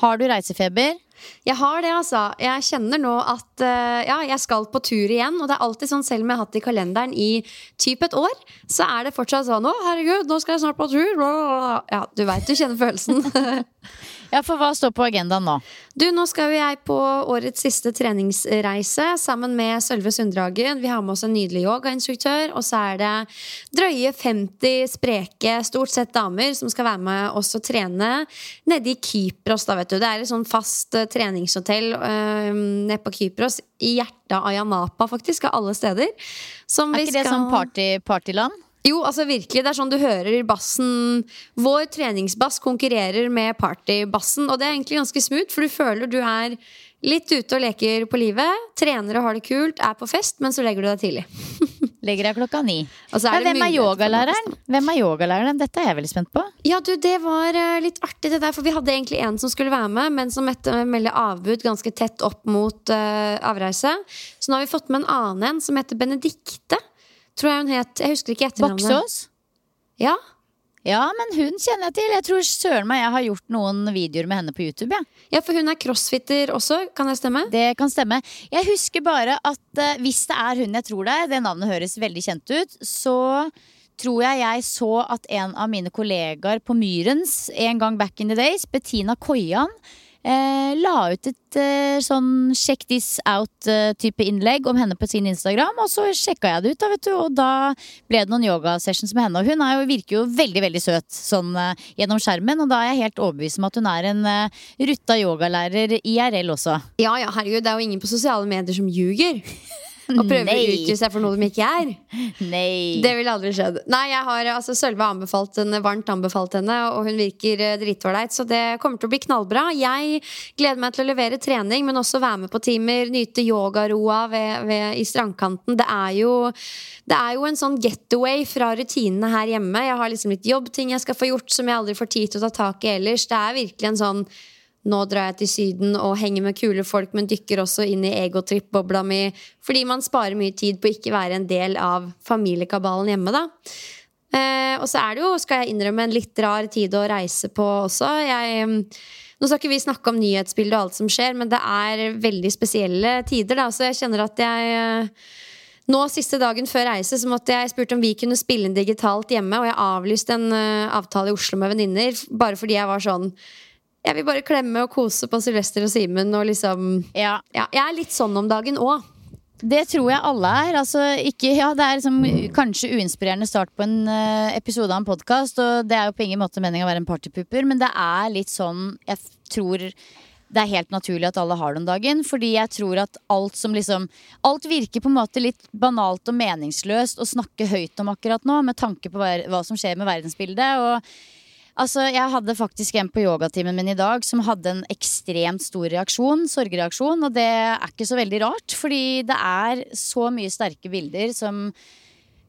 Har du reisefeber? Jeg har det, altså. Jeg kjenner nå at uh, ja, jeg skal på tur igjen. Og det er alltid sånn, selv om jeg har hatt det i kalenderen i typ et år, så er det fortsatt sånn Å, herregud, nå skal jeg snart på tur. Ja, du veit du kjenner følelsen. Ja, for hva står på agendaen nå? Du, Nå skal jeg på årets siste treningsreise sammen med Sølve Sunddragen. Vi har med oss en nydelig yogainstruktør. Og så er det drøye 50 spreke, stort sett damer, som skal være med oss og trene nede i Kypros. da, vet du. Det er et sånn fast uh, treningshotell uh, nede på Kypros. I hjertet av Ayanapa, faktisk. Av alle steder. er ikke det skal... sånn party, partyland? Jo, altså virkelig. Det er sånn du hører bassen Vår treningsbass konkurrerer med partybassen, og det er egentlig ganske smooth, for du føler du er litt ute og leker på livet. Trener og har det kult, er på fest, men så legger du deg tidlig. legger deg klokka ni. Er hvem er yogalæreren? Hvem er yogalæreren? Dette er jeg veldig spent på. Ja, du, det var eh, litt artig, det der, for vi hadde egentlig en som skulle være med, men som melder avbud ganske tett opp mot uh, avreise. Så nå har vi fått med en annen en som heter Benedikte tror jeg hun het. Jeg husker ikke etternavnet. Boksås? Ja. Ja, men hun kjenner jeg til. Jeg tror søren meg jeg har gjort noen videoer med henne på YouTube. Ja, ja for hun er crossfitter også, kan det stemme? Det kan stemme. Jeg husker bare at uh, hvis det er hun jeg tror det er, det navnet høres veldig kjent ut, så tror jeg jeg så at en av mine kollegaer på Myrens en gang back in the days, Bettina Koian, eh, la ut et eh, sånn check this out-type eh, innlegg om henne på sin Instagram. Og så sjekka jeg det ut, da, vet du, og da ble det noen yogasessions med henne. Og hun jo, virker jo veldig veldig søt sånn eh, gjennom skjermen, og da er jeg helt overbevist om at hun er en eh, rutta yogalærer IRL også. Ja ja, herregud, det er jo ingen på sosiale medier som ljuger. Og prøver å utgi seg for noe de ikke er. Nei. Det ville aldri skjedd. Nei, jeg har altså Sølve anbefalt henne, varmt anbefalt henne, og hun virker eh, dritålreit, så det kommer til å bli knallbra. Jeg gleder meg til å levere trening, men også være med på timer, nyte yogaroa ved, ved, i strandkanten. Det er, jo, det er jo en sånn getaway fra rutinene her hjemme. Jeg har liksom litt jobbting jeg skal få gjort som jeg aldri får tid til å ta tak i ellers. Det er virkelig en sånn nå drar jeg til Syden og henger med kule folk, men dykker også inn i egotripp-bobla mi. Fordi man sparer mye tid på ikke være en del av familiekabalen hjemme, da. Eh, og så er det jo, skal jeg innrømme, en litt rar tid å reise på også. Jeg, Nå skal ikke vi snakke om nyhetsbildet og alt som skjer, men det er veldig spesielle tider, da, så jeg kjenner at jeg eh, nå Siste dagen før reise så måtte jeg spurte om vi kunne spille inn digitalt hjemme. Og jeg avlyste en uh, avtale i Oslo med venninner bare fordi jeg var sånn Jeg vil bare klemme og kose på Sylvester og Simen og liksom Ja. ja, Jeg er litt sånn om dagen òg. Det tror jeg alle er. Altså, ikke, ja, det er liksom, kanskje uinspirerende start på en uh, episode av en podkast. Og det er jo på ingen måte meningen å være en partypooper, men det er litt sånn Jeg tror det er helt naturlig at alle har det om dagen. Fordi jeg tror at alt som liksom Alt virker på en måte litt banalt og meningsløst å snakke høyt om akkurat nå, med tanke på hva, som skjer med verdensbildet. Og Altså, Jeg hadde faktisk en på yogatimen min i dag som hadde en ekstremt stor reaksjon, sorgreaksjon, og det er ikke så veldig rart, fordi det er så mye sterke bilder som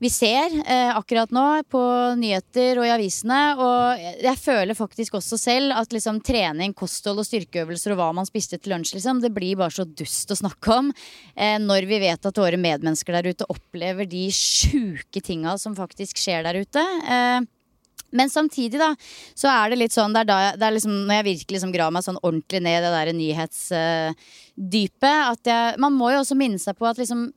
vi ser eh, akkurat nå på nyheter og i avisene. Og jeg- føler faktisk også selv at liksom, trening, kosthold og styrkeøvelser og hva man spiste til lunsj, liksom, det blir bare så dust å snakke om. Eh, når vi vet at våre medmennesker der ute opplever de sjuke tinga som faktisk skjer der ute. Eh, men samtidig da, så er det litt sånn Det er, da, det er liksom, når jeg virkelig liksom graver meg sånn ordentlig ned i det der nyhetsdypet, at jeg, man må jo også minne seg på at liksom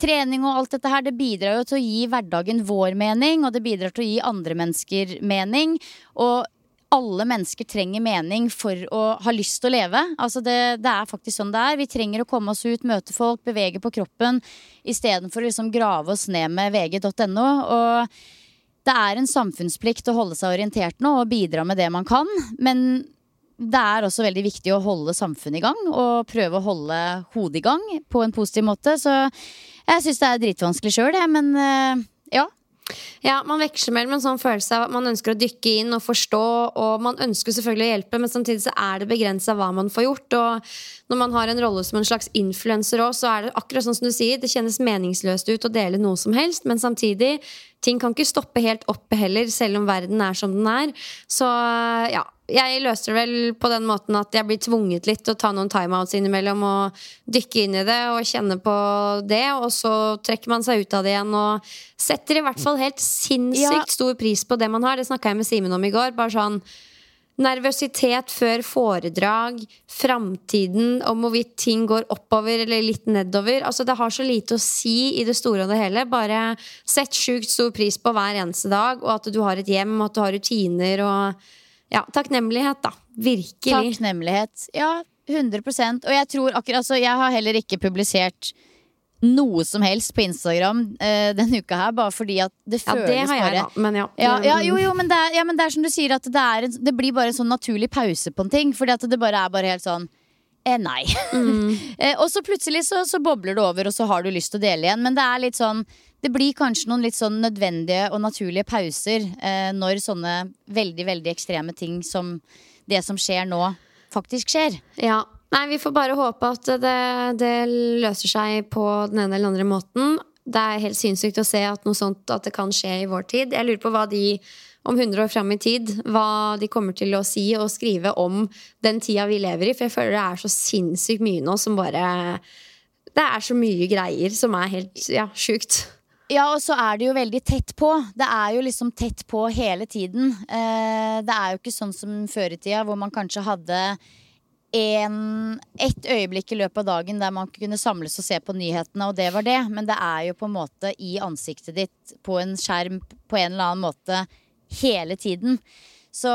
Trening og alt dette her, det bidrar jo til å gi hverdagen vår mening, og det bidrar til å gi andre mennesker mening. Og alle mennesker trenger mening for å ha lyst til å leve. Altså det, det er faktisk sånn det er. Vi trenger å komme oss ut, møte folk, bevege på kroppen, istedenfor å liksom grave oss ned med vg.no. Og det er en samfunnsplikt å holde seg orientert nå og bidra med det man kan. Men det er også veldig viktig å holde samfunnet i gang og prøve å holde hodet i gang på en positiv måte. Så jeg syns det er dritvanskelig sjøl, jeg. Men eh, ja. Ja, Man veksler mellom en sånn følelse av at man ønsker å dykke inn og forstå, og man ønsker selvfølgelig å hjelpe, men samtidig så er det begrensa hva man får gjort. Og når man har en rolle som en slags influenser òg, så er det akkurat sånn som du sier, det kjennes meningsløst ut å dele noe som helst, men samtidig, ting kan ikke stoppe helt oppe heller, selv om verden er som den er. Så ja. Jeg løser det vel på den måten at jeg blir tvunget litt til å ta noen timeouts innimellom og dykke inn i det og kjenne på det, og så trekker man seg ut av det igjen og setter i hvert fall helt sinnssykt stor pris på det man har. Det snakka jeg med Simen om i går. Bare sånn Nervøsitet før foredrag, framtiden, om hvorvidt ting går oppover eller litt nedover. Altså Det har så lite å si i det store og det hele. Bare sett sjukt stor pris på hver eneste dag, og at du har et hjem, og at du har rutiner og ja, takknemlighet, da. Virkelig. Takknemlighet. Ja, 100% Og jeg tror akkurat altså, Jeg har heller ikke publisert noe som helst på Instagram uh, denne uka her, bare fordi at det Ja, det har jeg, bare da. Men ja. Ja, ja, jo, jo, men det, er, ja, men det er som du sier, at det, er en, det blir bare en sånn naturlig pause på en ting. Fordi at det bare er bare helt sånn eh, Nei. eh, og så plutselig så, så bobler det over, og så har du lyst til å dele igjen. Men det er litt sånn Det blir kanskje noen litt sånn nødvendige og naturlige pauser eh, når sånne veldig, veldig ekstreme ting som det som skjer nå, faktisk skjer. Ja. Nei, vi får bare håpe at det, det løser seg på den ene eller andre måten. Det er helt sinnssykt å se at noe sånt at det kan skje i vår tid. Jeg lurer på hva de om 100 år fram i tid, hva de kommer til å si og skrive om den tida vi lever i. For jeg føler det er så sinnssykt mye nå som bare Det er så mye greier som er helt ja, sjukt. Ja, og så er det jo veldig tett på. Det er jo liksom tett på hele tiden. Eh, det er jo ikke sånn som før i tida, hvor man kanskje hadde en, et øyeblikk i løpet av dagen der man kunne samles og se på nyhetene, og det var det. Men det er jo på en måte i ansiktet ditt på en skjerm på en eller annen måte hele tiden. Så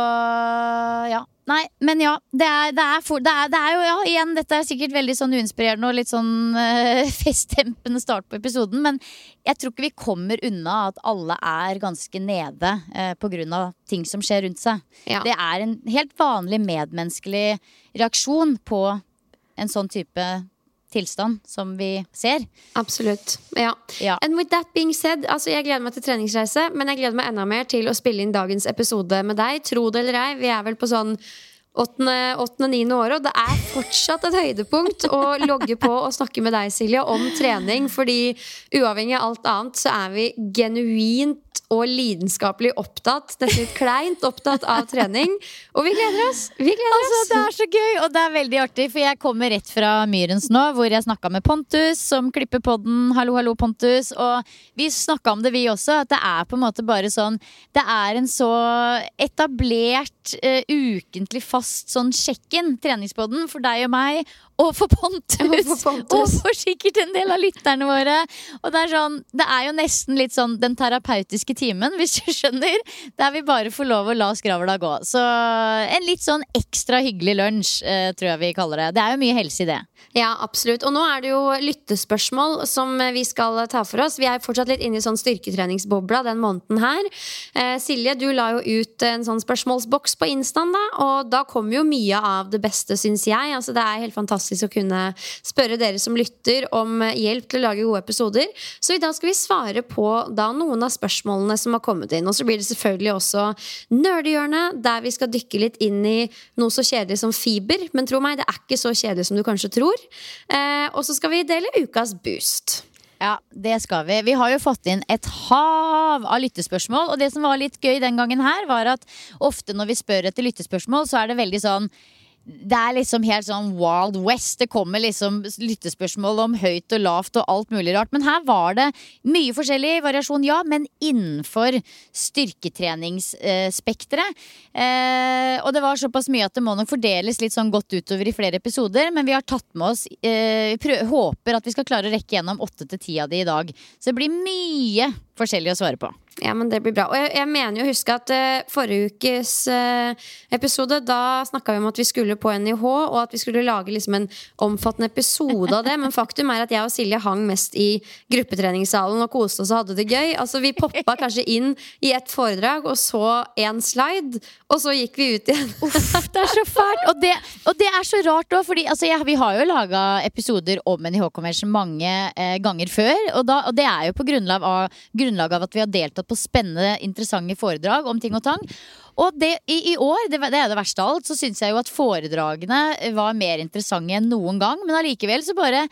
ja. Nei, men ja. Det er, det er, for, det er, det er jo, ja, igjen, dette er sikkert veldig sånn uinspirerende og litt sånn øh, festdempende start på episoden, men jeg tror ikke vi kommer unna at alle er ganske nede på grunn av ting som skjer rundt seg. Ja. Det er en helt vanlig medmenneskelig reaksjon på en sånn type tilstand som vi ser. Absolutt. Ja. Ja. And with that being said, altså jeg gleder meg til treningsreise, men jeg gleder meg enda mer til å spille inn dagens episode med deg. Tro det eller ei, vi er vel på sånn åttende-niende året, og det er fortsatt et høydepunkt å logge på og snakke med deg, Silje, om trening. Fordi uavhengig av alt annet, så er vi genuint og lidenskapelig opptatt, nesten litt kleint opptatt av trening. Og vi gleder oss! Vi gleder Altså, det er så gøy, og det er veldig artig, for jeg kommer rett fra Myrens nå, hvor jeg snakka med Pontus, som klipper podden. Hallo, hallo, Pontus. Og vi snakka om det, vi også, at det er på en måte bare sånn Det er en så etablert, uh, ukentlig fast sånn check-in, treningspodden, for deg og meg. Og for Pontus! Og for. Og for sikkert en del av lytterne våre. Og det er sånn, det er jo nesten litt sånn den terapeutiske timen, hvis du skjønner. Der vi bare får lov å la skravla gå. Så en litt sånn ekstra hyggelig lunsj, eh, tror jeg vi kaller det. Det er jo mye helse i det. Ja, absolutt. Og nå er det jo lyttespørsmål som vi skal ta for oss. Vi er fortsatt litt inne i sånn styrketreningsbobla den måneden her. Eh, Silje, du la jo ut en sånn spørsmålsboks på Instaen, da. Og da kommer jo mye av det beste, syns jeg. Altså, det er helt fantastisk å kunne spørre dere som lytter om hjelp til å lage gode episoder. Så i dag skal vi svare på da noen av spørsmålene som har kommet inn. Og så blir det selvfølgelig også nerdehjørnet, der vi skal dykke litt inn i noe så kjedelig som fiber. Men tro meg, det er ikke så kjedelig som du kanskje tror. Eh, og så skal vi dele ukas boost. Ja, det skal vi. Vi har jo fått inn et hav av lyttespørsmål. Og det som var litt gøy den gangen her, var at ofte når vi spør etter lyttespørsmål, så er det veldig sånn det er liksom helt sånn Wild West. Det kommer liksom lyttespørsmål om høyt og lavt og alt mulig rart. Men her var det mye forskjellig variasjon, ja, men innenfor styrketreningsspekteret. Eh, og det var såpass mye at det må nok fordeles litt sånn godt utover i flere episoder. Men vi har tatt med oss eh, Håper at vi skal klare å rekke gjennom åtte til ti av de i dag. Så det blir mye forskjellig å svare på. Ja, men det blir bra. Og jeg, jeg mener jo å huske at uh, forrige ukes uh, episode, da snakka vi om at vi skulle på NIH, og at vi skulle lage liksom en omfattende episode av det. Men faktum er at jeg og Silje hang mest i gruppetreningssalen og koste oss og hadde det gøy. Altså Vi poppa kanskje inn i ett foredrag og så én slide, og så gikk vi ut igjen. Uff, det er så fælt! Og det, og det er så rart òg, fordi altså, ja, vi har jo laga episoder om NIH Convention mange eh, ganger før. Og, da, og det er jo på grunnlag av, grunnlag av at vi har deltatt på spennende, interessante foredrag om ting og tang. Og det, i, i, år, det, det er det verste av alt, så syns jeg jo at foredragene var mer interessante enn noen gang. Men allikevel så bare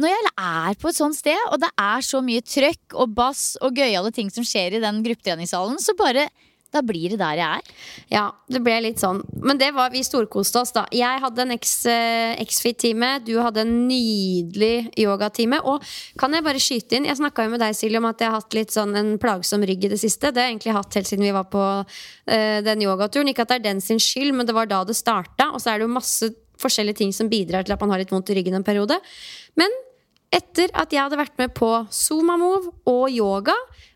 når jeg er på et sånt sted, og det er så mye trøkk og bass og gøyale ting som skjer i den gruppetreningssalen, så bare da blir det der jeg er. Ja, det ble litt sånn. Men det var, vi storkoste oss, da. Jeg hadde en X-Fit-time. Du hadde en nydelig yogatime. Og kan jeg bare skyte inn? Jeg snakka jo med deg, Silje, om at jeg har hatt litt sånn en plagsom rygg i det siste. Det har jeg egentlig hatt helt siden vi var på uh, den yogaturen. Ikke at det er den sin skyld, men det var da det starta. Og så er det jo masse forskjellige ting som bidrar til at man har litt vondt i ryggen en periode. Men etter at jeg hadde vært med på Zuma Move og yoga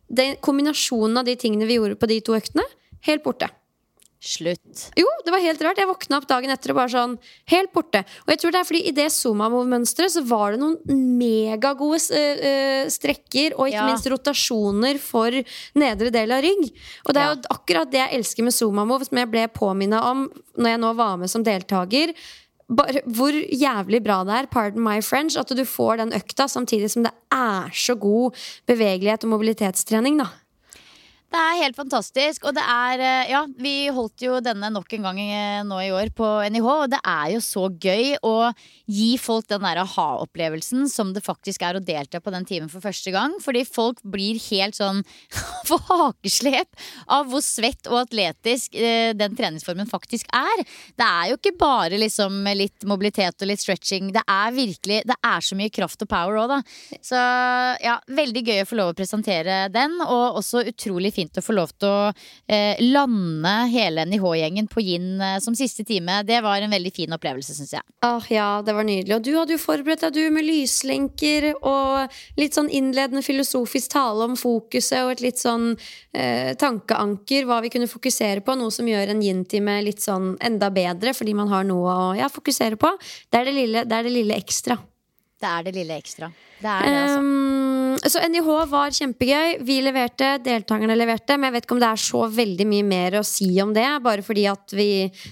den kombinasjonen av de tingene vi gjorde på de to øktene, helt borte. Slutt. Jo, det var helt rart. Jeg våkna opp dagen etter og bare sånn Helt borte. Og jeg tror det er fordi i det Zuma-move-mønsteret så var det noen megagode uh, strekker og ikke Ja. minst rotasjoner for nedre del av rygg. Og det er jo akkurat det jeg elsker med Zuma-move, som jeg ble påminna om når jeg nå var med som deltaker. Bare, hvor jævlig bra det er, pardon my French, at du får den økta samtidig som det er så god bevegelighet og mobilitetstrening. da Det er helt fantastisk. Og det er eh, Ja, vi holdt jo denne nok en gang eh, nå i år på NIH, og det er jo så gøy å gi folk den der aha-opplevelsen som det faktisk er å delta på den timen for første gang. Fordi folk blir helt sånn for hakeslep av hvor svett og atletisk eh, den treningsformen faktisk er. Det er jo ikke bare liksom litt mobilitet og litt stretching. Det er virkelig Det er så mye kraft og power òg, da. Så ja, veldig gøy å få lov å presentere den, og også utrolig fint å få lov til å eh, lande hele NIH-gjengen på Yin eh, som siste time. Det var en veldig fin opplevelse, syns jeg. Ah, ja, det var nydelig. Og du hadde jo forberedt deg, du, med lyslenker og litt sånn innledende filosofisk tale om fokuset og et litt sånn eh, tankeanker, hva vi kunne fokusere på. Noe som gjør en yin-time litt sånn enda bedre, fordi man har noe å ja, fokusere på. Det er det lille, det er det lille ekstra. Det er det lille ekstra. Det er det, altså. Um, så NIH var kjempegøy. Vi leverte, deltakerne leverte. Men jeg vet ikke om det er så veldig mye mer å si om det. Bare fordi at vi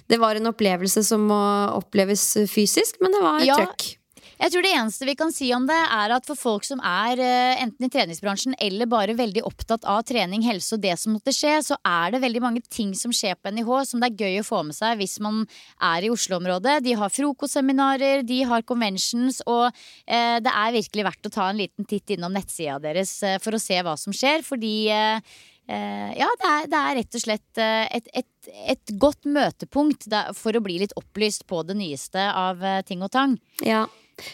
Det var en opplevelse som må oppleves fysisk, men det var Ja. trøkk. Jeg tror det eneste vi kan si om det, er at for folk som er eh, enten i treningsbransjen eller bare veldig opptatt av trening, helse og det som måtte skje, så er det veldig mange ting som skjer på NIH som det er gøy å få med seg hvis man er i Oslo-området. De har frokostseminarer, de har conventions, og eh, det er virkelig verdt å ta en liten titt innom nettsida deres eh, for å se hva som skjer, fordi eh, eh, Ja, det er, det er rett og slett eh, et, et, et godt møtepunkt for å bli litt opplyst på det nyeste av ting og tang. Ja.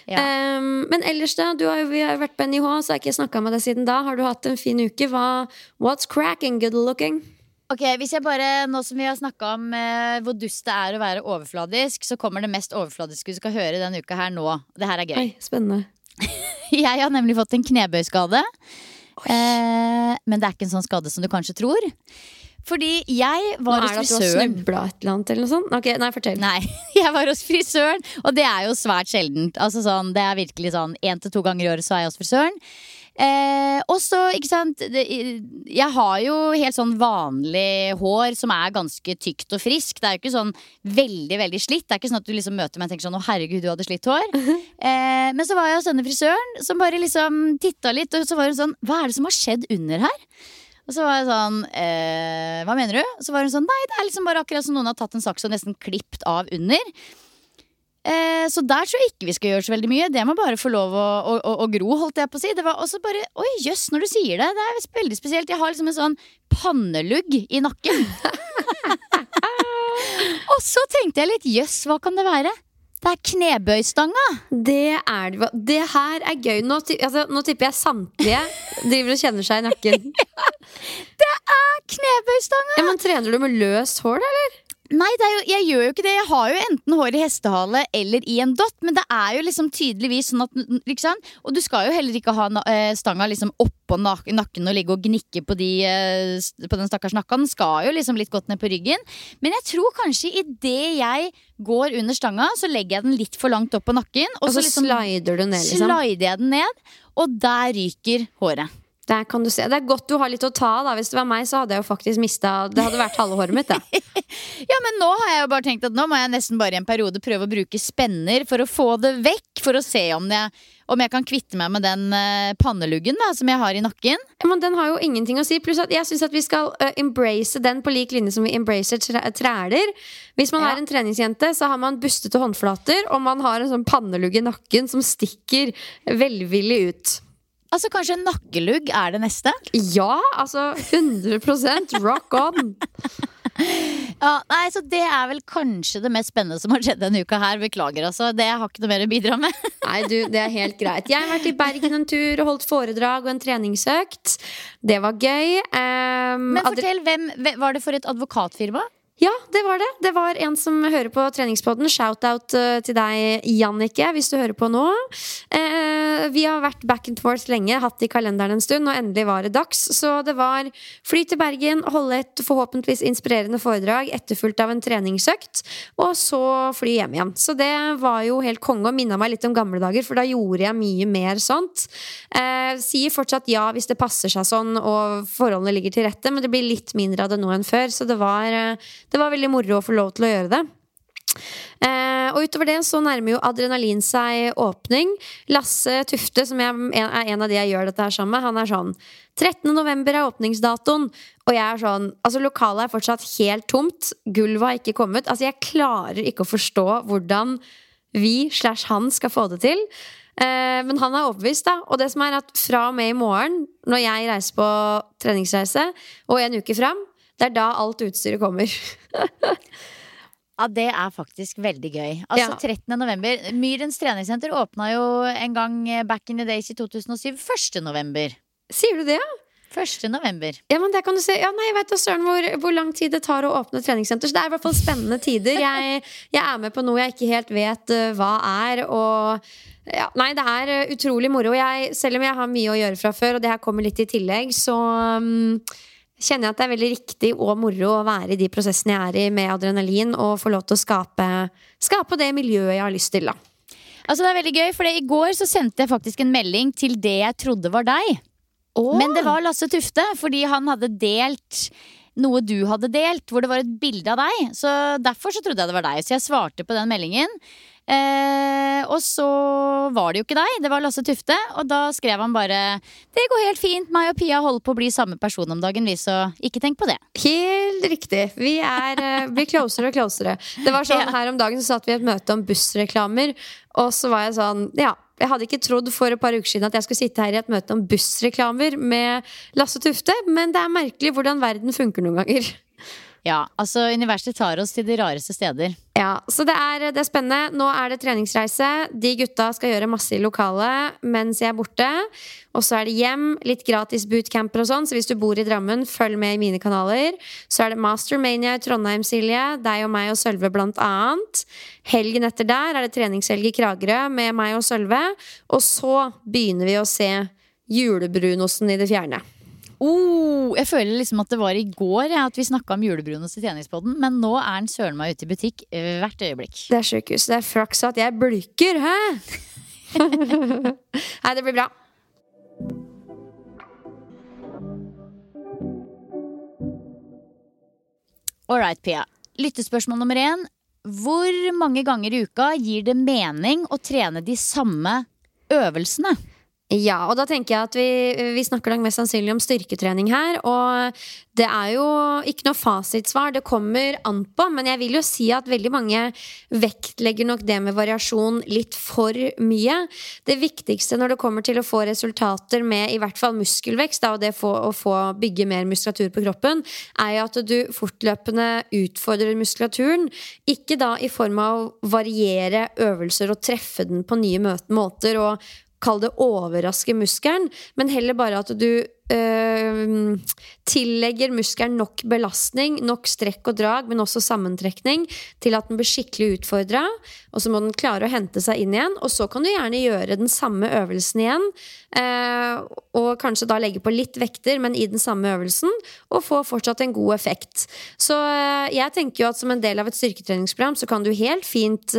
Ja. Ehm, men ellers, da? Du har, jo- vi har jo vært på NIH, så har jeg ikke snakka med deg siden da. Har du hatt en fin uke? Hva, what's cracking, good looking? Ok, hvis jeg bare, Nå som vi har snakka om eh, hvor dust det er å være overfladisk, så kommer det mest overfladiske du skal høre denne uka her nå. Det her er gøy. Oi, spennende. Jeg har nemlig fått en knebøyskade. Eh, men det er ikke en sånn skade som du kanskje tror. Fordi jeg var er det hos at du har frisøren. snubla et eller annet, eller noe sånt? Okay, nei, fortell. Nei, jeg var hos frisøren, og det er jo svært sjeldent. Altså sånn, det er virkelig sånn én til to ganger i året så er jeg hos frisøren. Eh, og så, ikke sant det, Jeg har jo helt sånn vanlig hår som er ganske tykt og friskt. Det er jo ikke sånn veldig veldig slitt. Det er ikke sånn at du liksom møter meg og tenker sånn å herregud, du hadde slitt hår. Eh, men så var jeg hos denne frisøren som bare liksom titta litt, og så var hun sånn Hva er det som har skjedd under her? Og så var jeg sånn eh, Hva mener du? Så var hun sånn Nei, det er liksom bare akkurat som noen har tatt en saks og nesten klipt av under. Eh, så der tror jeg ikke vi skal gjøre så veldig mye. Det må bare få lov å, å, å, å gro, holdt jeg på å si. Det var også bare Oi, jøss, når du sier det. Det er veldig spesielt. Jeg har liksom en sånn pannelugg i nakken. og så tenkte jeg litt jøss, hva kan det være? Det er knebøystanga. Det er det. Det her er gøy. Nå, altså, nå tipper jeg samtlige driver og kjenner seg i nakken. det er Knebøystanga! Ja, men Trener du med løst hår, eller? Nei, det jo, jeg gjør jo ikke det. Jeg har jo enten hår i hestehale eller i en dott. Men det er jo liksom tydeligvis sånn at liksom, Og du skal jo heller ikke ha eh, stanga liksom oppå nakken og ligge og gnikke på, de, eh, på den stakkars nakka. Den skal jo liksom litt godt ned på ryggen. Men jeg tror kanskje idet jeg går under stanga, så legger jeg den litt for langt opp på nakken. Og, Og så så liksom slider du ned, liksom. slider jeg den ned, og der ryker håret. Der kan du se. Det er godt du har litt å ta av. Hvis det var meg, så hadde jeg jo faktisk mista Det hadde vært halve håret mitt. Da. Ja, men nå har jeg jo bare tenkt at nå må jeg nesten bare i en periode prøve å bruke spenner for å få det vekk. For å se om jeg, om jeg kan kvitte meg med den uh, panneluggen da, som jeg har i nakken. Ja, men Den har jo ingenting å si. Pluss at jeg syns at vi skal uh, embrace den på lik linje som vi embracer træler. Hvis man Ja. er en treningsjente, så har man bustete håndflater, og man har en sånn pannelugg i nakken som stikker velvillig ut. Altså Kanskje nakkelugg er det neste? Ja, altså 100% rock on! Ja, nei, så Det er vel kanskje det mest spennende som har skjedd denne uka her. Beklager, altså. Det har ikke noe mer å bidra med. Nei, du, det er helt greit. Jeg har vært i Bergen en tur og holdt foredrag og en treningsøkt. Det var gøy. Um, Men fortell, hvem Var det for et advokatfirma? Ja, det var det. Det var en som hører på treningspodden. Shout-out eh, til deg, Jannicke, hvis du hører på nå. Eh, vi har vært back and forth lenge, hatt i kalenderen en stund, og endelig var det dags. Så det var fly til Bergen, holde et forhåpentligvis inspirerende foredrag, etterfulgt av en treningsøkt, og så fly hjem igjen. Så det var jo helt konge og minna meg litt om gamle dager, for da gjorde jeg mye mer sånt. Eh, sier fortsatt ja hvis det passer seg sånn og forholdene ligger til rette, men det blir litt mindre av det nå enn før, så det var, eh, det var veldig moro å få lov til å gjøre det. Eh, og utover det så nærmer jo adrenalin seg åpning. Lasse Tufte, som jeg, er en av de jeg gjør dette her sammen med, han er sånn 13. november er åpningsdatoen. Og jeg er sånn Altså, lokalet er fortsatt helt tomt. Gulvet har ikke kommet. Altså, jeg klarer ikke å forstå hvordan vi slash han skal få det til. Eh, men han er overbevist, da. Og det som er at fra og med i morgen, når jeg reiser på treningsreise, og en uke fram, det er da alt utstyret kommer. Ja, Det er faktisk veldig gøy. Altså Ja. 13. november. Myrens treningssenter åpna jo en gang eh, back in the days i 2007. 1. november. Sier du det? ja? 1. november. Ja, men det kan du se. Ja, nei, jeg vet da søren hvor, hvor lang tid det tar å åpne treningssenter. Så det er i hvert fall spennende tider. Jeg, jeg er med på noe jeg ikke helt vet uh, hva er. Og ja, nei, det er eh, utrolig moro. Jeg, selv om jeg har mye å gjøre fra før, og det her kommer litt i tillegg, så mm, kjenner jeg at det er veldig riktig og moro å være i de prosessene jeg er i med adrenalin, og få lov til å skape, skape det miljøet jeg har lyst til, da. Altså det er veldig gøy, for I går så sendte jeg faktisk en melding til det jeg trodde var deg. Men det var Lasse Tufte, fordi han hadde delt noe du hadde delt, hvor det var et bilde av deg. Så Derfor så trodde jeg det var deg. Så jeg svarte på den meldingen. Eh, og så var det jo ikke deg, det var Lasse Tufte. Og da skrev han bare 'Det går helt fint, meg og Pia holder på å bli samme person om dagen, vi, så ikke tenk på det'. Helt riktig. Vi er, eh, blir closere og closere. Det var sånn Ja. Her om dagen så satt vi i et møte om bussreklamer, og så var jeg sånn Ja, Jeg hadde ikke trodd for et par uker siden at jeg skulle sitte her i et møte om bussreklamer med Lasse Tufte, men det er merkelig hvordan verden funker noen ganger. Ja, altså universet tar oss til de rareste steder. Ja, Så det er, det er spennende. Nå er det treningsreise. De gutta skal gjøre masse i lokalet mens jeg er borte. Og så er det hjem, litt gratis bootcamper og sånn, så hvis du bor i Drammen, følg med i mine kanaler. Så er det Mastermania i Trondheim, Silje. Deg og meg og Sølve, blant annet. Helgen etter der er det treningshelg i Kragerø med meg og Sølve. Og så begynner vi å se julebrunosten i det fjerne. Oh, jeg føler liksom at det var i går ja, at vi snakka om julebrunost i tjeningspodden, men nå er den søren meg ute i butikk eh, hvert øyeblikk. Det er sjukehus. Det er flaks at jeg bulker, hæ? Nei, det blir bra. All right, Pia. Lyttespørsmål nummer én. Hvor mange ganger i uka gir det mening å trene de samme øvelsene? Ja, og da tenker jeg at vi, vi snakker nok mest sannsynlig om styrketrening her. Og det er jo ikke noe fasitsvar, det kommer an på. Men jeg vil jo si at veldig mange vektlegger nok det med variasjon litt for mye. Det viktigste når det kommer til å få resultater med i hvert fall muskelvekst, da, og det å få bygge mer muskulatur på kroppen, er jo at du fortløpende utfordrer muskulaturen. Ikke da i form av å variere øvelser og treffe den på nye måter. og kall det overraske muskelen, men heller bare at du øh, tillegger muskelen nok belastning, nok strekk og drag, men også sammentrekning, til at den blir skikkelig utfordra. Og så må den klare å hente seg inn igjen. Og så kan du gjerne gjøre den samme øvelsen igjen. Øh, og kanskje da legge på litt vekter, men i den samme øvelsen, og få fortsatt en god effekt. Så øh, jeg tenker jo at som en del av et styrketreningsprogram, så kan du helt fint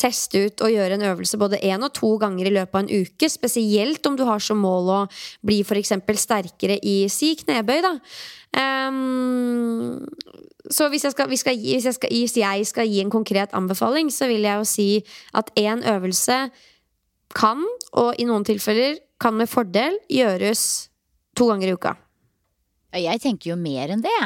teste ut og gjøre en øvelse både én og to ganger i løpet av en uke. Spesielt om du har som mål å bli f.eks. sterkere i si knebøy, da. Um, så hvis jeg, skal, skal gi, hvis, jeg skal, hvis jeg skal gi en konkret anbefaling, så vil jeg jo si at én øvelse kan, og i noen tilfeller kan med fordel, gjøres to ganger i uka. Jeg tenker jo mer enn det.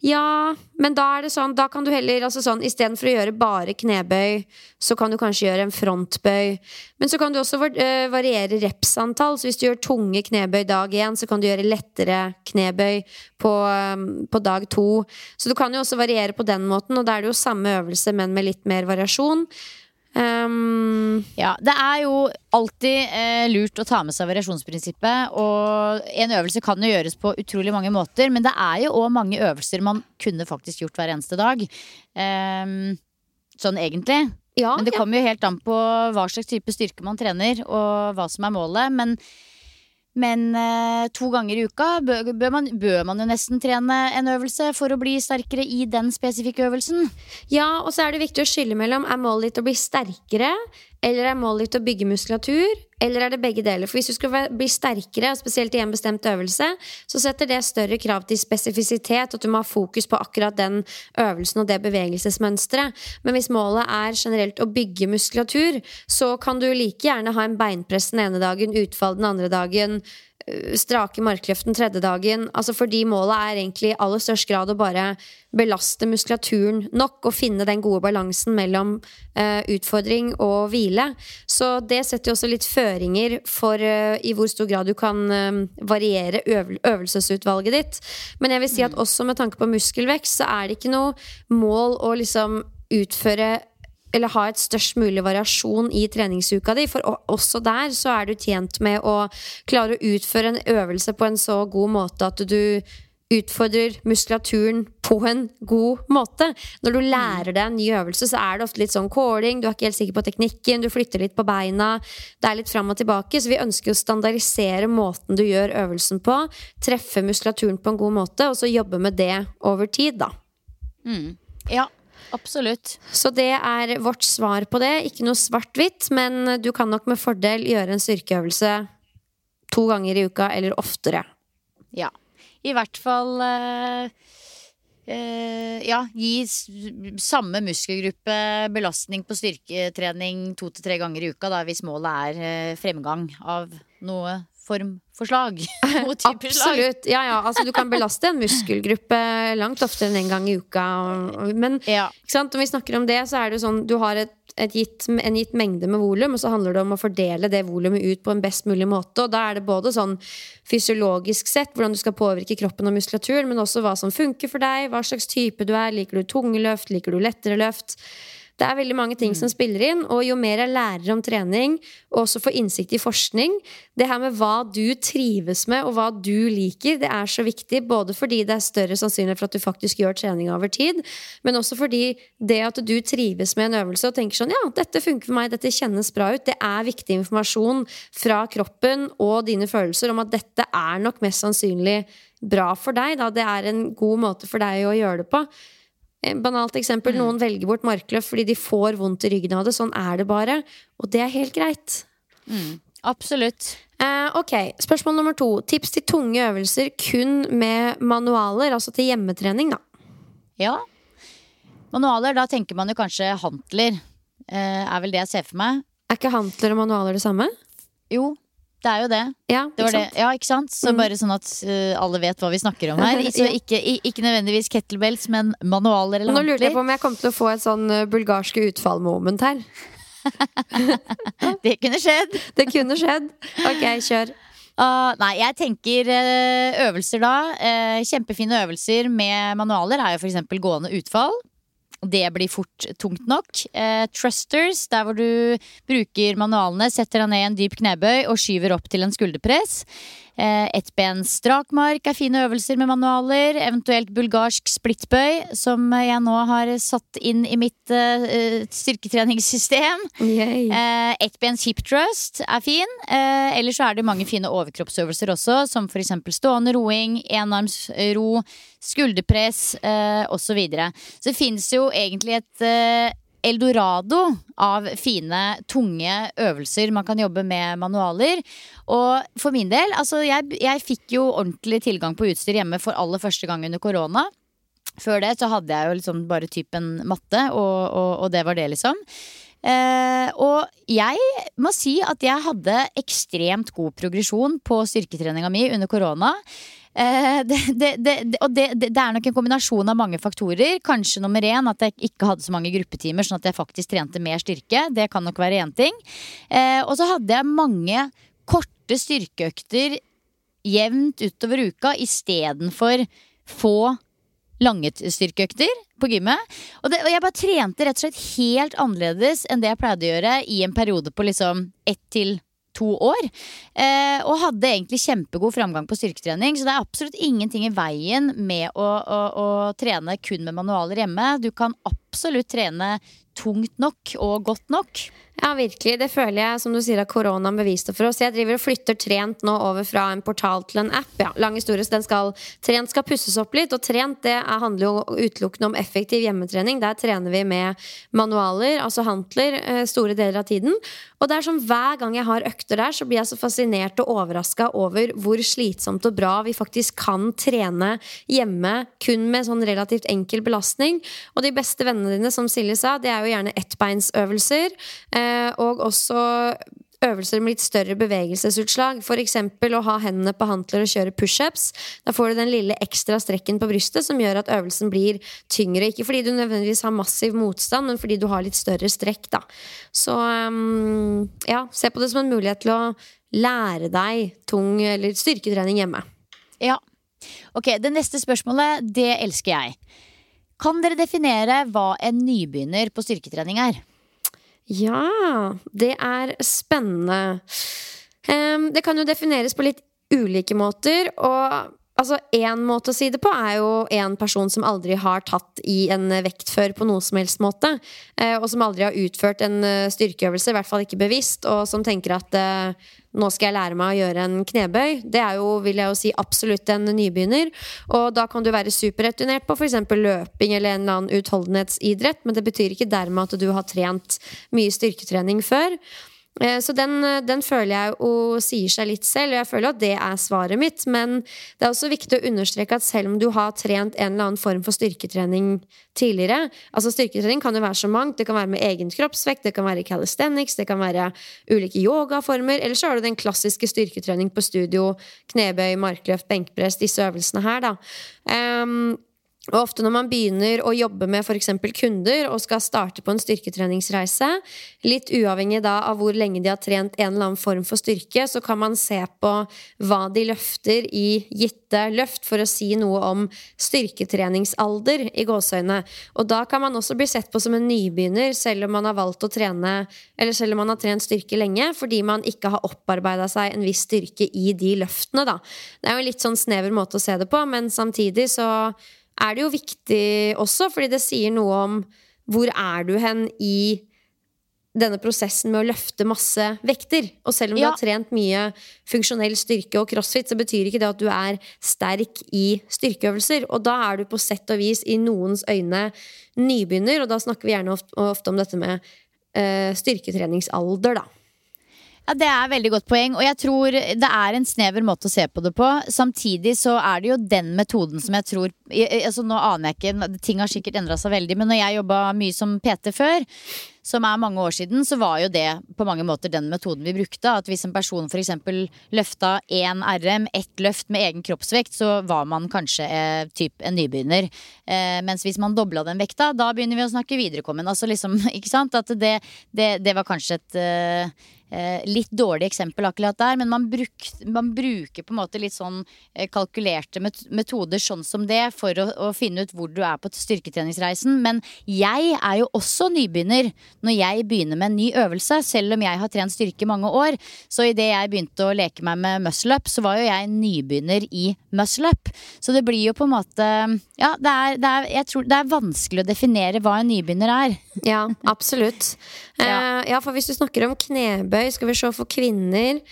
Ja, men da er det sånn, da kan du heller altså sånn, Istedenfor å gjøre bare knebøy, så kan du kanskje gjøre en frontbøy. Men så kan du også eh, variere repsantall. Så hvis du gjør tunge knebøy dag én, så kan du gjøre lettere knebøy på, um, på, dag to. Så du kan jo også variere på den måten, og da er det jo samme øvelse, men med litt mer variasjon. Um, ja, det er jo alltid eh, lurt å ta med seg variasjonsprinsippet. Og en øvelse kan jo gjøres på utrolig mange måter, men det er jo òg mange øvelser man kunne faktisk gjort hver eneste dag. Um, sånn egentlig. Ja, men det kommer jo helt an på hva slags type styrke man trener, og hva som er målet. Men men eh, to ganger i uka bør, bør, man, bør, man, jo nesten trene en øvelse for å bli sterkere i den spesifikke øvelsen. Ja, og så er det viktig å skille mellom er målet ditt å bli sterkere, eller er målet ditt å bygge muskulatur? Eller er det begge deler? For hvis du skal bli sterkere, spesielt i en bestemt øvelse, så setter det større krav til spesifisitet, at du må ha fokus på akkurat den øvelsen og det bevegelsesmønsteret. Men hvis målet er generelt å bygge muskulatur, så kan du like gjerne ha en beinpress den ene dagen, utfall den andre dagen, strake markløften tredje dagen. Altså fordi målet er egentlig i aller størst grad å bare belaste muskulaturen nok og finne den gode balansen mellom uh, utfordring og hvile. Så det setter jo også litt føringer for uh, i hvor stor grad du kan uh, variere øv øvelsesutvalget ditt. Men jeg vil si at mm. også med tanke på muskelvekst, så er det ikke noe mål å liksom utføre eller ha et størst mulig variasjon i treningsuka di. For også der så er du tjent med å klare å utføre en øvelse på en så god måte at du utfordrer muskulaturen på en god måte. Når du lærer deg en ny øvelse, så er det ofte litt sånn calling, du er ikke helt sikker på teknikken, du flytter litt på beina, det er litt fram og tilbake. Så vi ønsker å standardisere måten du gjør øvelsen på, treffe muskulaturen på en god måte, og så jobbe med det over tid, da. Mm. Ja, Absolutt. Så det er vårt svar på det. Ikke noe svart-hvitt, men du kan nok med fordel gjøre en styrkeøvelse to ganger i uka eller oftere. Ja. I hvert fall uh, uh, Ja, gi samme muskelgruppe belastning på styrketrening to til tre ganger i uka, da, hvis målet er uh, fremgang av noe formforslag. Absolutt. Ja, ja. Altså, du kan belaste en muskelgruppe langt oftere enn en gang i uka. Men ja. om vi snakker om det, så er det sånn du har et, et gitt, en gitt mengde med volum, og så handler det om å fordele det volumet ut på en best mulig måte. Og da er det både sånn fysiologisk sett, hvordan du skal påvirke kroppen og muskulaturen, men også hva som funker for deg, hva slags type du er. Liker du tunge løft? Liker du lettere løft? Det er veldig mange ting som spiller inn, og jo mer jeg lærer om trening, og også får innsikt i forskning, det her med hva du trives med, og hva du liker, det er så viktig. Både fordi det er større sannsynlighet for at du faktisk gjør trening over tid, men også fordi det at du trives med en øvelse og tenker sånn ja, dette funker for meg, dette kjennes bra ut, det er viktig informasjon fra kroppen og dine følelser om at dette er nok mest sannsynlig bra for deg. Da. Det er en god måte for deg å gjøre det på. Banalt eksempel, noen velger bort markløft fordi de får vondt i ryggen av det. Sånn er det bare. Og det er helt greit. Mm, absolutt. Eh, ok, Spørsmål nummer to. Tips til tunge øvelser kun med manualer, altså til hjemmetrening, da. Ja. Manualer, da tenker man jo kanskje hantler. Eh, er vel det jeg ser for meg. Er ikke hantler og manualer det samme? Jo, det er jo det. Ja, Det det. Ja, ikke sant? Så Mm. bare sånn at uh, alle vet hva vi snakker om her. Så ikke, ikke nødvendigvis kettlebells, men manualer eller Nå lurte jeg på om jeg kom til å få et sånn eh, bulgarske utfall-moment her. Det kunne skjedd. Det kunne skjedd. Ok, kjør. Uh, nei, jeg tenker uh, øvelser da. Uh, kjempefine øvelser med manualer er jo f.eks. gående utfall. Det blir fort tungt nok. Eh, trusters, der hvor du bruker manualene, setter deg ned i en dyp knebøy og skyver opp til en skulderpress. Eh, Ettbens strakmark er fine øvelser med manualer. Eventuelt bulgarsk splittbøy, som jeg nå har satt inn i mitt eh, styrketreningssystem. Uh, Eh, Ettbens hip thrust er fin. Uh, ellers så er det mange fine overkroppsøvelser også, som f.eks. stående roing, enarmsro, skulderpress uh, osv. Så, videre. så det fins jo egentlig et eh, eldorado av fine, tunge øvelser man kan jobbe med manualer. Og for min del, altså jeg, jeg fikk jo ordentlig tilgang på utstyr hjemme for aller første gang under korona. Før det så hadde jeg jo liksom bare typen matte, og, og, og det var det, liksom. Eh, og jeg må si at jeg hadde ekstremt god progresjon på styrketreninga mi under korona. Eh, det, det, det, og det, er nok en kombinasjon av mange faktorer. Kanskje nummer én at jeg ikke hadde så mange gruppetimer, sånn at jeg faktisk trente mer styrke. Det kan nok være én ting. Eh, og så hadde jeg mange korte styrkeøkter jevnt utover uka istedenfor få lange styrkeøkter på gymmet. Og, og jeg bare trente rett og slett helt annerledes enn det jeg pleide å gjøre i en periode på liksom ett til to år. Eh, og hadde egentlig kjempegod framgang på styrketrening. Så det er absolutt ingenting i veien med å, å, å trene kun med manualer hjemme. Du kan absolutt trene tungt nok og godt nok. Ja, virkelig. Det føler jeg, som du sier, at koronaen beviste for oss. Jeg driver og flytter Trent nå over fra en portal til en app. Ja, lang historie, så den skal, Trent skal pusses opp litt. Og Trent det er, handler jo utelukkende om effektiv hjemmetrening. Der trener vi med manualer, altså hantler, eh, store deler av tiden. Og det er som hver gang jeg har økter der, så blir jeg så fascinert og overraska over hvor slitsomt og bra vi faktisk kan trene hjemme kun med sånn relativt enkel belastning. Og de beste vennene dine, som Silje sa, det er jo gjerne ettbeinsøvelser. Eh, og også øvelser med litt større bevegelsesutslag. F.eks. å ha hendene på hantler og kjøre pushups. Da får du den lille ekstra strekken på brystet som gjør at øvelsen blir tyngre. Ikke fordi du nødvendigvis har massiv motstand, men fordi du har litt større strekk. Da. Så um, ja, se på det som en mulighet til å lære deg tung eller styrketrening hjemme. Ja. Ok, Det neste spørsmålet, det elsker jeg. Kan dere definere hva en nybegynner på styrketrening er? Ja, det er spennende. Det kan jo defineres på litt ulike måter. Og altså, én måte å si det på er jo en person som aldri har tatt i en vekt før på noen som helst måte. eh, Og som aldri har utført en eh, styrkeøvelse, i hvert fall ikke bevisst, og som tenker at eh, nå skal jeg lære meg å gjøre en knebøy. Det er jo, vil jeg jo si, absolutt en nybegynner. Og da kan du være superretunert på f.eks. løping eller en eller annen utholdenhetsidrett, men det betyr ikke dermed at du har trent mye styrketrening før. Eh, Så den, den føler jeg jo sier seg litt selv, og jeg føler at det er svaret mitt. Men det er også viktig å understreke at selv om du har trent en eller annen form for styrketrening tidligere Altså Styrketrening kan jo være så mangt. Det kan være med egen kroppsvekt, det kan være calisthenics, det kan være ulike yogaformer. Eller så har du den klassiske styrketrening på studio. Knebøy, markløft, benkpress, disse øvelsene her, da. Ehm, Og ofte når man begynner å jobbe med f.eks. kunder og skal starte på en styrketreningsreise, litt uavhengig da av hvor lenge de har trent en eller annen form for styrke, så kan man se på hva de løfter i gitte løft, for å si noe om styrketreningsalder i gåseøyne. Og da kan man også bli sett på som en nybegynner, selv om man har valgt å trene Eller selv om man har trent styrke lenge, fordi man ikke har opparbeida seg en viss styrke i de løftene, da. Det er jo en litt sånn snever måte å se det på, men samtidig så er det jo viktig også, fordi det sier noe om hvor er du hen i denne prosessen med å løfte masse vekter. Og selv om ja. du har trent mye funksjonell styrke og crossfit, så betyr ikke det at du er sterk i styrkeøvelser. Og da er du på sett og vis i noens øyne nybegynner, og da snakker vi gjerne ofte, ofte om dette med uh, styrketreningsalder, da. Ja, Det er veldig godt poeng, og jeg tror det er en snever måte å se på det på. Samtidig så er det jo den metoden som jeg tror altså Nå aner jeg ikke, ting har sikkert endra seg veldig, men når jeg jobba mye som PT før, som er mange år siden, så var jo det på mange måter den metoden vi brukte. At hvis en person f.eks. løfta én RM, ett løft med egen kroppsvekt, så var man kanskje eh, typ en nybegynner. Eh, mens hvis man dobla den vekta, da begynner vi å snakke viderekommen. Altså liksom, ikke sant? At det, det, det var kanskje et eh, Eh, litt dårlig eksempel akkurat der, men man, bruk, man, bruker på en måte litt sånn eh, kalkulerte metoder sånn som det for å, å, finne ut hvor du er på styrketreningsreisen. Men jeg er jo også nybegynner når jeg begynner med en ny øvelse, selv om jeg har trent styrke mange år. Så idet jeg begynte å leke meg med muscle up, så var jo jeg nybegynner i muscle up. Så det blir jo på en måte Ja, det er, det er, jeg tror det er vanskelig å definere hva en nybegynner er. Ja, absolutt. Ja. Uh, ja, for hvis du snakker om knebøy. Skal vi se for kvinner.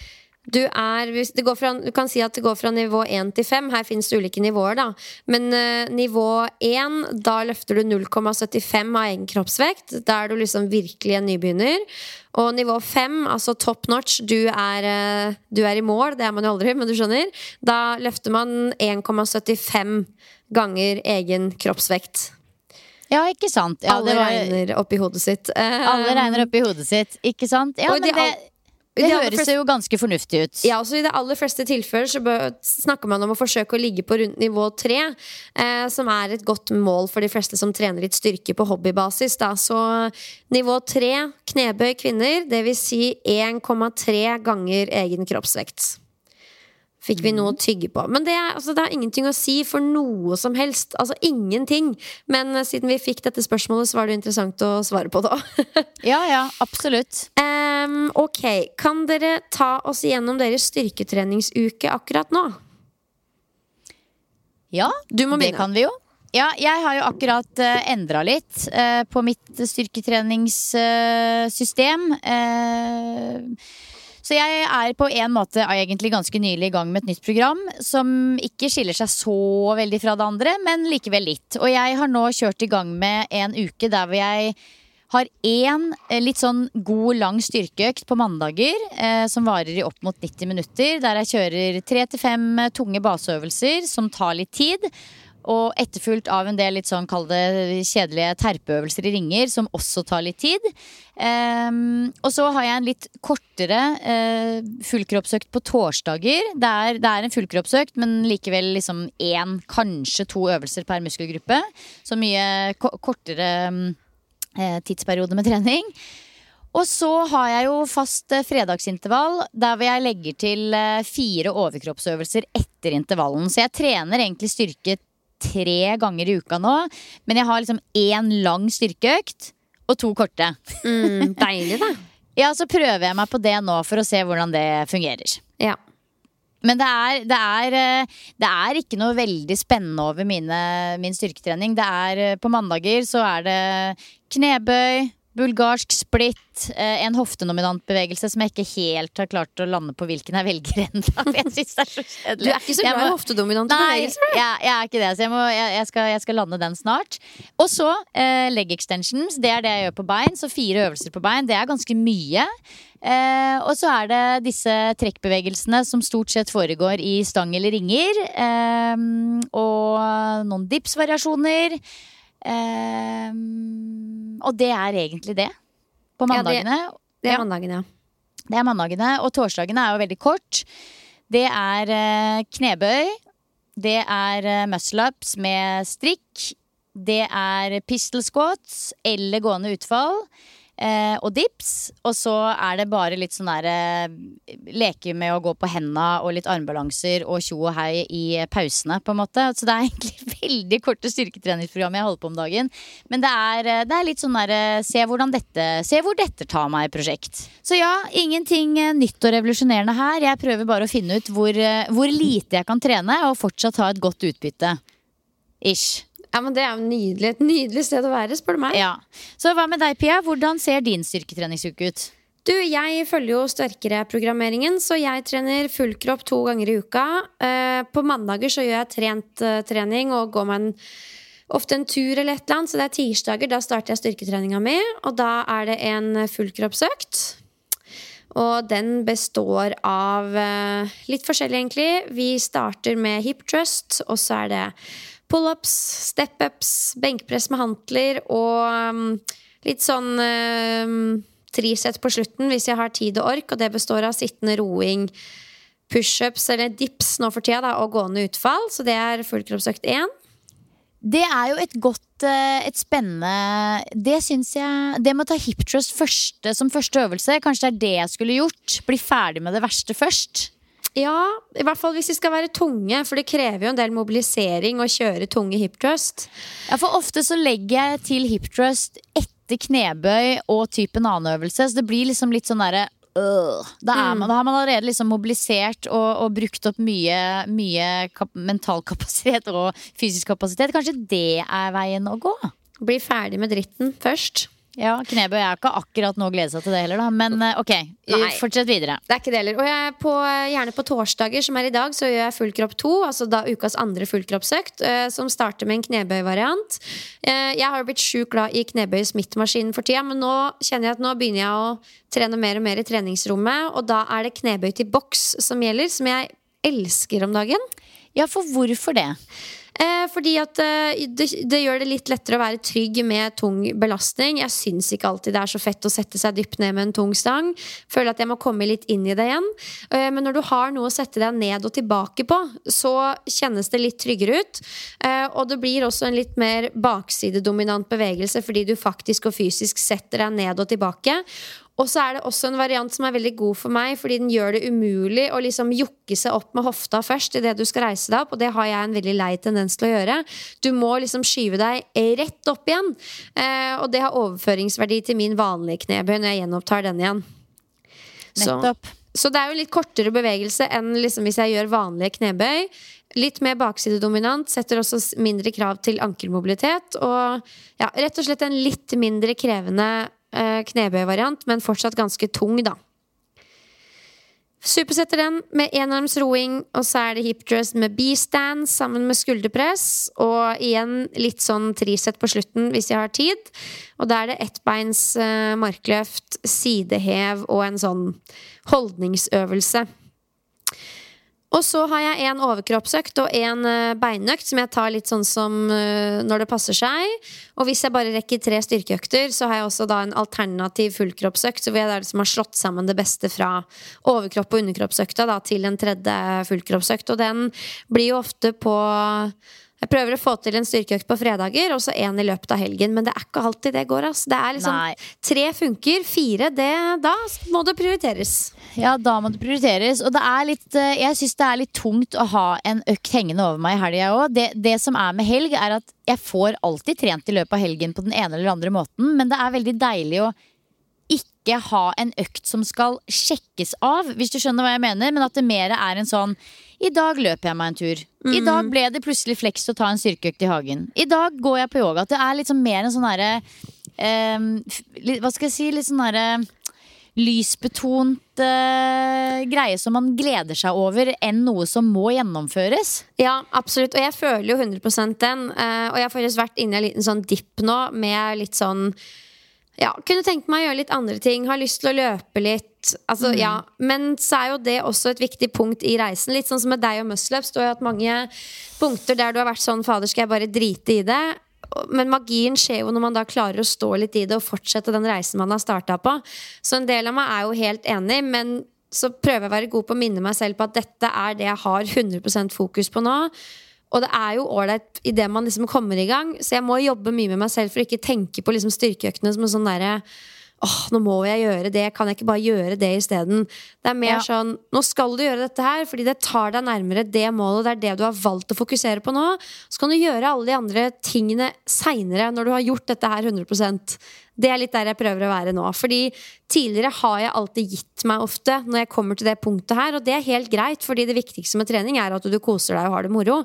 Du, er, fra, du, kan si at det går fra nivå 1 til 5. Her finnes det ulike nivåer, da. Men uh, nivå 1, da løfter du 0,75 av egen kroppsvekt. Da er du liksom virkelig en nybegynner. Og nivå 5, altså top notch, du er, uh, du er i mål. Det er man jo aldri, men du skjønner. Da løfter man 1,75 ganger egen kroppsvekt. Ja, ikke sant. Ja, alle var... regner oppi hodet sitt. Alle regner oppi hodet sitt, ikke sant. Ja, men det, det høres fleste, jo ganske fornuftig ut. Ja, også I de aller fleste tilfeller så snakker man om å forsøke å ligge på rundt nivå tre, eh, som er et godt mål for de fleste som trener litt styrke på hobbybasis. Da. Så nivå tre, knebøy kvinner, det vil si 1,3 ganger egen kroppsvekt fikk vi noe å tygge på. Men det, altså, det har ingenting å si for noe som helst. Altså ingenting. Men uh, siden vi fikk dette spørsmålet, så var det interessant å svare på det òg. ja, ja, absolutt. Um, ok, kan dere ta oss igjennom deres styrketreningsuke akkurat nå? Ja, det kan vi jo. Ja, jeg har jo akkurat uh, eh, endra litt uh, på mitt styrketreningssystem. Uh, så jeg er på en måte egentlig ganske nylig i gang med et nytt program som ikke skiller seg så veldig fra det andre, men likevel litt. Og jeg har nå kjørt i gang med en uke der hvor jeg har én eh, litt sånn god, lang styrkeøkt på mandager eh, som varer i opp mot 90 minutter. Der jeg kjører tre til fem tunge baseøvelser som tar litt tid. Og etterfulgt av en del litt sånn kall det kjedelige terpeøvelser i ringer, som også tar litt tid. Um, og så har jeg en litt kortere uh, fullkroppsøkt på torsdager. Det er, det er en fullkroppsøkt, men likevel liksom én, kanskje to øvelser per muskelgruppe. Så mye kortere um, tidsperiode med trening. Og så har jeg jo fast uh, fredagsintervall, der hvor jeg legger til fire overkroppsøvelser etter intervallen. Så jeg trener egentlig styrke tre ganger i uka nå. Men jeg har liksom én lang styrkeøkt og to korte. Mm, deilig, da. ja, så prøver jeg meg på det nå for å se hvordan det fungerer. Ja. Men det er, det, er, eh, det er, ikke noe veldig spennende over mine, min styrketrening. Det er, eh, på mandager så er det knebøy, Bulgarsk splitt, eh, en hoftenominantbevegelse som jeg ikke helt har klart å lande på hvilken jeg velger ennå. Jeg syns det er så kjedelig. Du er ikke så glad i hoftedominante bevegelser? Nei, jeg, jeg, er ikke det. Så jeg, må, jeg, jeg, skal, jeg, skal, lande den snart. Og så eh, leg extensions. Det er det jeg gjør på bein. Så fire øvelser på bein. Det er ganske mye. Eh, og så er det disse trekkbevegelsene som stort sett foregår i stang eller ringer. Eh, og noen dips-variasjoner. Um, og det er egentlig det. På mandagene. Ja, det, det, er mandagene, ja. Det er mandagene, og torsdagene er jo veldig kort. Det er uh, knebøy. Det er eh, muscle-ups med strikk. Det er pistol squats eller gående utfall. Eh, og dips. Og så er det bare litt sånn der eh, Leke med å gå på henda og litt armbalanser og tjo og hei i pausene, på en måte. Så det er egentlig veldig korte styrketreningsprogram jeg holder på om dagen. Men det er, eh, det er litt sånn der eh, se, se hvor dette tar meg-prosjekt. Så ja, ingenting eh, nytt og revolusjonerende her. Jeg prøver bare å finne ut hvor, hvor lite jeg kan trene og fortsatt ha et godt utbytte. Ish. Ja, men Det er jo nydelig. et nydelig sted å være, spør du meg. Ja. Så hva med deg, Pia? Hvordan ser din styrketreningsuke ut? Du, Jeg følger jo sterkere-programmeringen, så jeg trener full kropp to ganger i uka. Eh, på mandager så gjør jeg trent eh, trening og går meg en, ofte en tur eller et eller annet. Så det er tirsdager, da starter jeg styrketreninga mi, og da er det en fullkroppsøkt. Og den består av eh, litt forskjellig, egentlig. Vi starter med hip trust, og så er det pullups, step-ups, benkpress med hantler og um, litt sånn um, trisett på slutten hvis jeg har tid og ork, og det består av sittende roing, pushups eller dips nå for tida, da, og gående utfall. Så det er fullkroppsøkt én. Det er jo et godt, eh, et spennende Det syns jeg Det med å ta hip thrust første, som første øvelse, kanskje det er det jeg skulle gjort. Bli ferdig med det verste først. Ja, i hvert fall hvis de skal være tunge, for det krever jo en del mobilisering å kjøre tunge hip thrust. Ja, for ofte så legger jeg til hip thrust etter knebøy og typen annen øvelse, så det blir liksom litt sånn derre øh. da, er man, da har man allerede liksom mobilisert og, og brukt opp mye, mye kap mental kapasitet og fysisk kapasitet. Kanskje det er veien å gå? Bli ferdig med dritten først. Ja, Knebøy er ikke akkurat noe å glede seg til det heller, da. Men eh, ok, Nei. fortsett videre. Det er ikke det heller. Og jeg på, gjerne på torsdager, som er i dag, så gjør jeg full kropp 2. Altså da ukas andre fullkroppsøkt, eh, som starter med en knebøyvariant. Eh, jeg har jo blitt sjukt glad i knebøy-smittemaskinen for tida, men nå kjenner jeg at nå begynner jeg å trene mer og mer i treningsrommet, og da er det knebøy til boks som gjelder, som jeg elsker om dagen. Ja, for hvorfor det? Eh, fordi at eh, det, det gjør det litt lettere å være trygg med tung belastning. Jeg syns ikke alltid det er så fett å sette seg dypt ned med en tung stang. Føler at jeg må komme litt inn i det igjen. Eh, men når du har noe å sette deg ned og tilbake på, så kjennes det litt tryggere ut. Eh, og det blir også en litt mer baksidedominant bevegelse fordi du faktisk og fysisk setter deg ned og tilbake. Og så er det også en variant som er veldig god for meg, fordi den gjør det umulig å liksom jokke seg opp med hofta først idet du skal reise deg opp, og det har jeg en veldig lei tendens til å gjøre. Du må liksom skyve deg rett opp igjen. Eh, og det har overføringsverdi til min vanlige knebøy når jeg gjenopptar den igjen. Så, Nettopp. så det er jo litt kortere bevegelse enn liksom hvis jeg gjør vanlige knebøy. Litt mer baksidedominant, setter også mindre krav til ankelmobilitet. Og ja, rett og slett en litt mindre krevende knebøyvariant, men fortsatt ganske tung, da. Supersetter den med enarms roing, og så er det hip thrust med B-stand sammen med skulderpress. Og igjen litt sånn trisett på slutten hvis jeg har tid. Og da er det ettbeins eh, markløft, sidehev og en sånn holdningsøvelse. Og så har jeg en overkroppsøkt og en eh, beinøkt som jeg tar litt sånn som eh, når det passer seg. Og hvis jeg bare rekker tre styrkeøkter, så har jeg også da en alternativ fullkroppsøkt. Hvor jeg liksom har slått sammen det beste fra overkropp- og underkroppsøkta da, til en tredje fullkroppsøkt. Og den blir jo ofte på jeg prøver å få til en styrkeøkt på fredager, og så én i løpet av helgen. Men det er ikke alltid det går. ass. Det er liksom Nei. Tre funker, fire det, Da må det prioriteres. Ja, da må det prioriteres. Og det er litt, eh, jeg syns det er litt tungt å ha en økt hengende over meg i helga òg. Det, det som er med helg, er at jeg får alltid trent i løpet av helgen på den ene eller andre måten, men det er veldig deilig å ikke ha en økt som skal sjekkes av, hvis du skjønner hva jeg mener. Men at det mer er en sånn I dag løper jeg meg en tur. I dag ble det plutselig fleks å ta en styrkeøkt i hagen. I dag går jeg på yoga. At det er liksom mer en sånn derre eh, Hva skal jeg si? Litt sånn derre lysbetont eh, greie som man gleder seg over, enn noe som må gjennomføres. Ja, absolutt. Og jeg føler jo 100 den. eh, og jeg har faktisk vært inne i en liten sånn dipp nå med litt sånn ja, Kunne tenkt meg å gjøre litt andre ting. Har lyst til å løpe litt. Altså, ja. Men så er jo det også et viktig punkt i reisen. Litt sånn som med deg og muscleups. Du har jo hatt mange punkter der du har vært sånn Fader, skal jeg bare drite i det? Men magien skjer jo når man da klarer å stå litt i det og fortsette den reisen man har starta på. Så en del av meg er jo helt enig, men så prøver jeg å være god på å minne meg selv på at dette er det jeg har 100% fokus på nå. Og det er jo ålreit idet man liksom kommer i gang, så jeg må jobbe mye med meg selv for å ikke tenke på liksom styrkeøktene som en sånn derre åh, nå må jeg gjøre det, kan jeg ikke bare gjøre det isteden? Det er mer Ja. sånn, nå skal du gjøre dette her, fordi det tar deg nærmere det målet, det er det du har valgt å fokusere på nå. Så kan du gjøre alle de andre tingene seinere, når du har gjort dette her 100% Det er litt der jeg prøver å være nå. Fordi tidligere har jeg alltid gitt meg ofte når jeg kommer til det punktet her, og det er helt greit, fordi det viktigste med trening er at du koser deg og har det moro.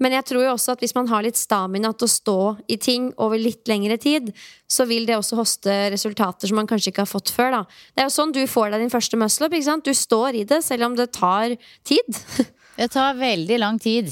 Men jeg tror jo også at hvis man har litt stamina til å stå i ting over litt lengre tid, så vil det også hoste resultater som man kanskje ikke har fått før. Da. Det er jo sånn du får deg din første muscle-up. ikke sant? Du står i det selv om det tar tid. Det tar veldig lang tid.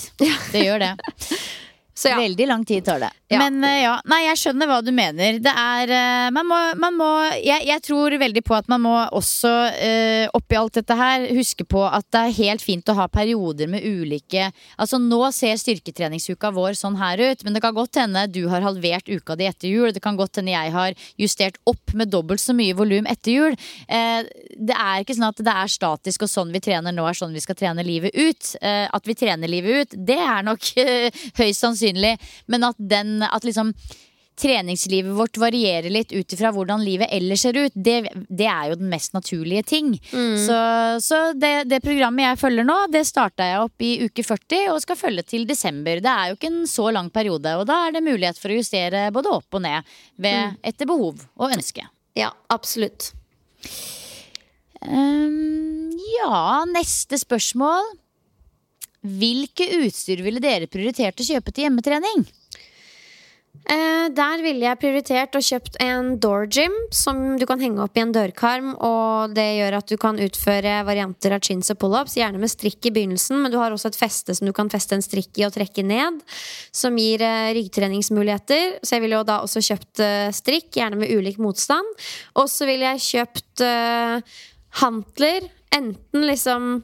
Det gjør det. Så ja. Veldig lang tid tar det. Ja. Men uh, ja, nei, jeg skjønner hva du mener. Det er uh, Man må, man må jeg, jeg tror veldig på at man må også uh, oppi alt dette her huske på at det er helt fint å ha perioder med ulike Altså nå ser styrketreningsuka vår sånn her ut, men det kan godt hende du har halvert uka di etter jul. Det kan godt hende jeg har justert opp med dobbelt så mye volum etter jul. Det er ikke sånn at det er statisk og sånn vi trener nå er sånn vi skal trene livet ut. At vi trener livet ut, det er nok høyst sannsynlig, men at den at liksom treningslivet vårt varierer litt ut ifra hvordan livet ellers ser ut, det, det er jo den mest naturlige ting. Så, så det, det programmet jeg følger nå, det starta jeg opp i uke 40 og skal følge til desember. Det er jo ikke en så lang periode, og da er det mulighet for å justere både opp og ned ved, etter behov og ønske. ja, absolutt. Um, ja, neste spørsmål. Hvilke utstyr ville dere prioritert å kjøpe til hjemmetrening? Eh, der ville jeg prioritert å kjøpt en door gym som du kan henge opp i en dørkarm. Og det gjør at du kan utføre varianter av chins og pullups, gjerne med strikk i begynnelsen. Men du har også et feste som du kan feste en strikk i og trekke ned, som gir eh, ryggtreningsmuligheter. Så jeg ville jo da også kjøpt eh, strikk, gjerne med ulik motstand. Og så ville jeg kjøpt eh, hantler. Enten liksom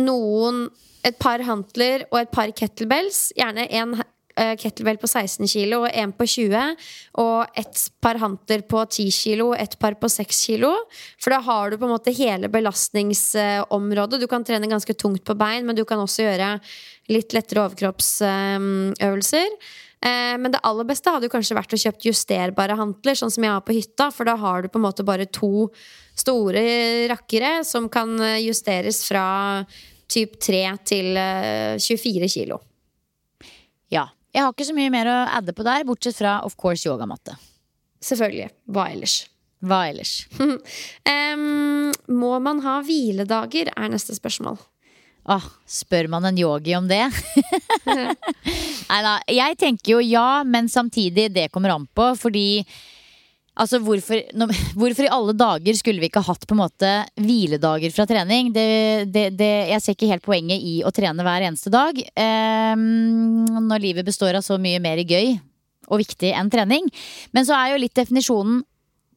noen Et par hantler og et par kettlebells. Gjerne en eh, kettlebell på 16 kilo og en på 20. Og et par hantler på 10 kilo og et par på 6 kilo. For da har du på en måte hele belastningsområdet. Du kan trene ganske tungt på bein, men du kan også gjøre litt lettere overkroppsøvelser. Eh, Men det aller beste hadde kanskje vært å kjøpt justerbare hantler, sånn som jeg har på hytta, for da har du på en måte bare to store rakkere som kan eh, justeres fra typ 3 til eh, 24 kilo. Ja. Jeg har ikke så mye mer å adde på der, bortsett fra of course yogamatte. Selvfølgelig. Hva ellers? Hva ellers? um, må man ha hviledager, er neste spørsmål. Åh, spør man en yogi om det? Nei da. Jeg tenker jo ja, men samtidig, det kommer an på. Fordi Altså, hvorfor, hvorfor i alle dager skulle vi ikke hatt på en måte hviledager fra trening? Det, det, det, jeg ser ikke helt poenget i å trene hver eneste dag. ehm, når livet består av så mye mer gøy og viktig enn trening. Men så er jo litt definisjonen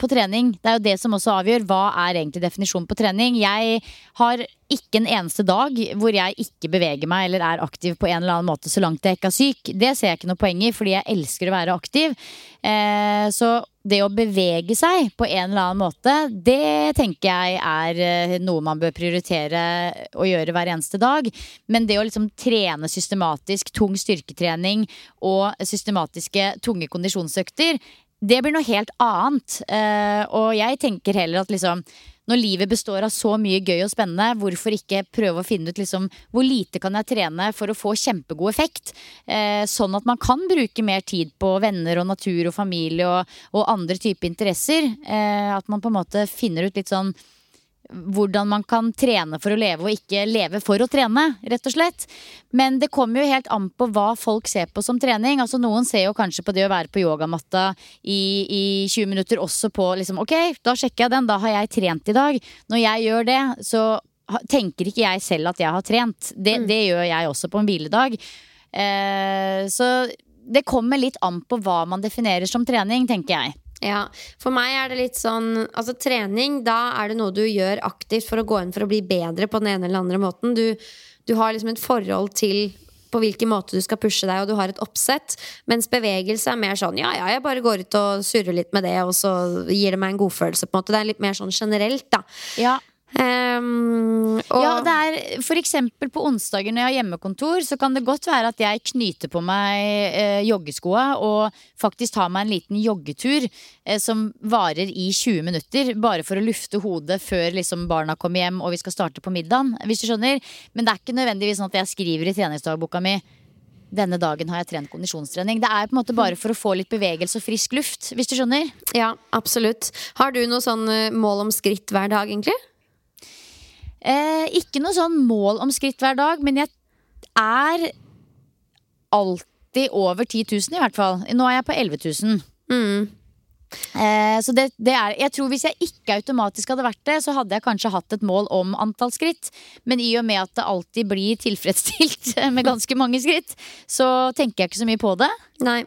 på trening. Det er jo det som også avgjør hva er egentlig definisjonen på trening. Jeg har ikke en eneste dag hvor jeg ikke beveger meg eller er aktiv på en eller annen måte så langt jeg ikke er syk. Det ser jeg ikke noe poeng i, fordi jeg elsker å være aktiv. Eh, så det å bevege seg på en eller annen måte, det tenker jeg er eh, noe man bør prioritere å gjøre hver eneste dag. Men det å liksom trene systematisk, tung styrketrening og systematiske tunge kondisjonsøkter, det blir noe helt annet. Eh, og jeg tenker heller at liksom når livet består av så mye gøy og spennende, hvorfor ikke prøve å finne ut liksom, hvor lite kan jeg trene for å få kjempegod effekt? Eh, sånn at man kan bruke mer tid på venner og natur og familie og, og andre typer interesser. Eh, at man på en måte finner ut litt sånn hvordan man kan trene for å leve og ikke leve for å trene, rett og slett. Men det kommer jo helt an på hva folk ser på som trening. Altså Noen ser jo kanskje på det å være på yogamatta i, i 20 minutter også på liksom, Ok, da sjekker jeg den, da har jeg trent i dag. Når jeg gjør det, så tenker ikke jeg selv at jeg har trent. Det, det gjør jeg også på en hviledag. Eh, så det kommer litt an på hva man definerer som trening, tenker jeg. Ja, For meg er det litt sånn Altså trening, da er det noe du gjør aktivt for å gå inn for å bli bedre på den ene eller andre måten. Du, du har liksom et forhold til på hvilken måte du skal pushe deg, og du har et oppsett. Mens bevegelse er mer sånn ja, ja, jeg bare går ut og surrer litt med det, og så gir det meg en godfølelse. på en måte Det er litt mer sånn generelt, da. Ja, Um, og, Ja, det er eksempel på onsdager når jeg har hjemmekontor, så kan det godt være at jeg knyter på meg eh, joggeskoa og faktisk tar meg en liten joggetur eh, som varer i 20 minutter. Bare for å lufte hodet før liksom barna kommer hjem og vi skal starte på middagen. Hvis du skjønner. Men det er ikke nødvendigvis sånn at jeg skriver i treningsdagboka mi denne dagen har jeg trent kondisjonstrening. Det er på en måte bare for å få litt bevegelse og frisk luft, hvis du skjønner. ja, absolutt. Har du noe sånn eh, mål om skritt hver dag, egentlig? Eh, ikke noe sånn mål om skritt hver dag, men jeg er alltid over 10 000 i hvert fall. Nå er jeg på 11 000. Mm. Eh, så det, det er Jeg tror hvis jeg ikke automatisk hadde vært det, så hadde jeg kanskje hatt et mål om antall skritt. Men i og med at det alltid blir tilfredsstilt med ganske mange skritt, så tenker jeg ikke så mye på det. Nei.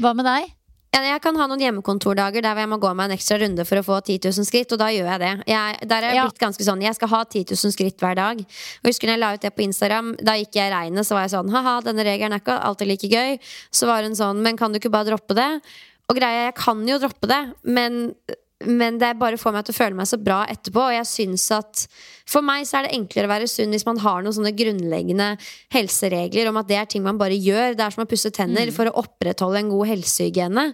Hva med deg? Ja, Jeg kan ha noen hjemmekontordager der jeg må gå meg en ekstra runde for å få 10 000 skritt, og da gjør jeg det. Jeg, der er jeg Ja. blitt ganske sånn, jeg skal ha 10 000 skritt hver dag. Og husker når jeg la ut det på Instagram, da gikk jeg i regnet, så var jeg sånn ha-ha, denne regelen er ikke alltid like gøy. Så var hun sånn, men kan du ikke bare droppe det? Og greia, jeg kan jo droppe det, men men det bare får meg til å føle meg så bra etterpå. Og jeg synes at For meg så er det enklere å være sunn hvis man har noen sånne grunnleggende helseregler om at det er ting man bare gjør. Det er som å pusse tenner for å opprettholde en god helsehygiene.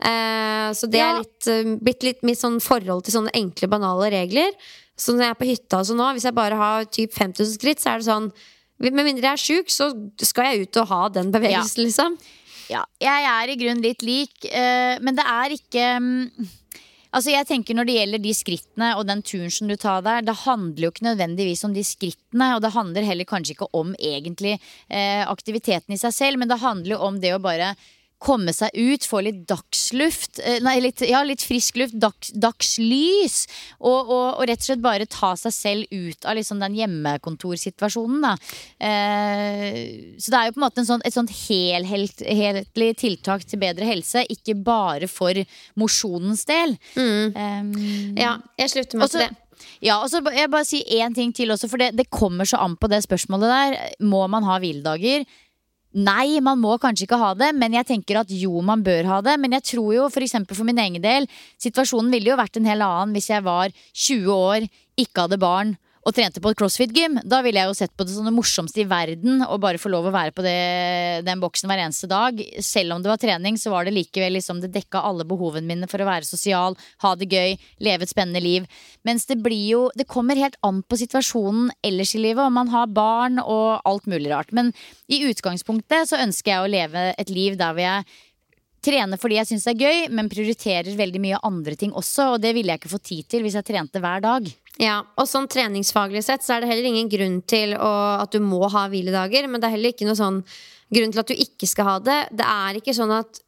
Eh, så det Ja. er litt, eh, blitt litt mitt sånn forhold til sånne enkle, banale regler. Så når jeg er på hytta og sånn nå, hvis jeg bare har typ 5000 skritt, så er det sånn Med mindre jeg er sjuk, så skal jeg ut og ha den bevegelsen, liksom. Ja, jeg er i grunnen litt lik, eh, men det er ikke mm, Altså jeg tenker Når det gjelder de skrittene og den turen som du tar der, det handler jo ikke nødvendigvis om de skrittene, og det handler heller kanskje ikke om egentlig eh, aktiviteten i seg selv, men det handler jo om det å bare komme seg ut, få litt dagsluft, eh, nei, litt, ja, litt frisk luft, dags, dagslys, og, og, og rett og slett bare ta seg selv ut av liksom den hjemmekontorsituasjonen. Da. Eh, så det er jo på en måte en sånn, et sånt helhetlig tiltak til bedre helse, ikke bare for mosjonens del. Eh, Ja, jeg slutter meg Også- til det. ja, og så jeg bare si én ting til også, for det, det kommer så an på det spørsmålet der. Må man ha hviledager? Nei, man må kanskje ikke ha det, men jeg tenker at jo, man bør ha det. Men jeg tror jo for eksempel for min egen del, situasjonen ville jo vært en hel annen hvis jeg var 20 år, ikke hadde barn og trente på et crossfit-gym. Da ville jeg jo sett på det som det morsomste i verden å bare få lov å være på det, den boksen hver eneste dag. Selv om det var trening, så var det likevel liksom Det dekka alle behovene mine for å være sosial, ha det gøy, leve et spennende liv. Mens det blir jo Det kommer helt an på situasjonen ellers i livet, om man har barn og alt mulig rart. Men i utgangspunktet så ønsker jeg å leve et liv der hvor jeg trene fordi jeg syns det er gøy, men prioriterer veldig mye andre ting også. Og det ville jeg ikke få tid til hvis jeg trente hver dag. Ja, og sånn treningsfaglig sett så er det heller ingen grunn til å, at du må ha hviledager, men det er heller ikke noe sånn grunn til at du ikke skal ha det. Det er ikke sånn at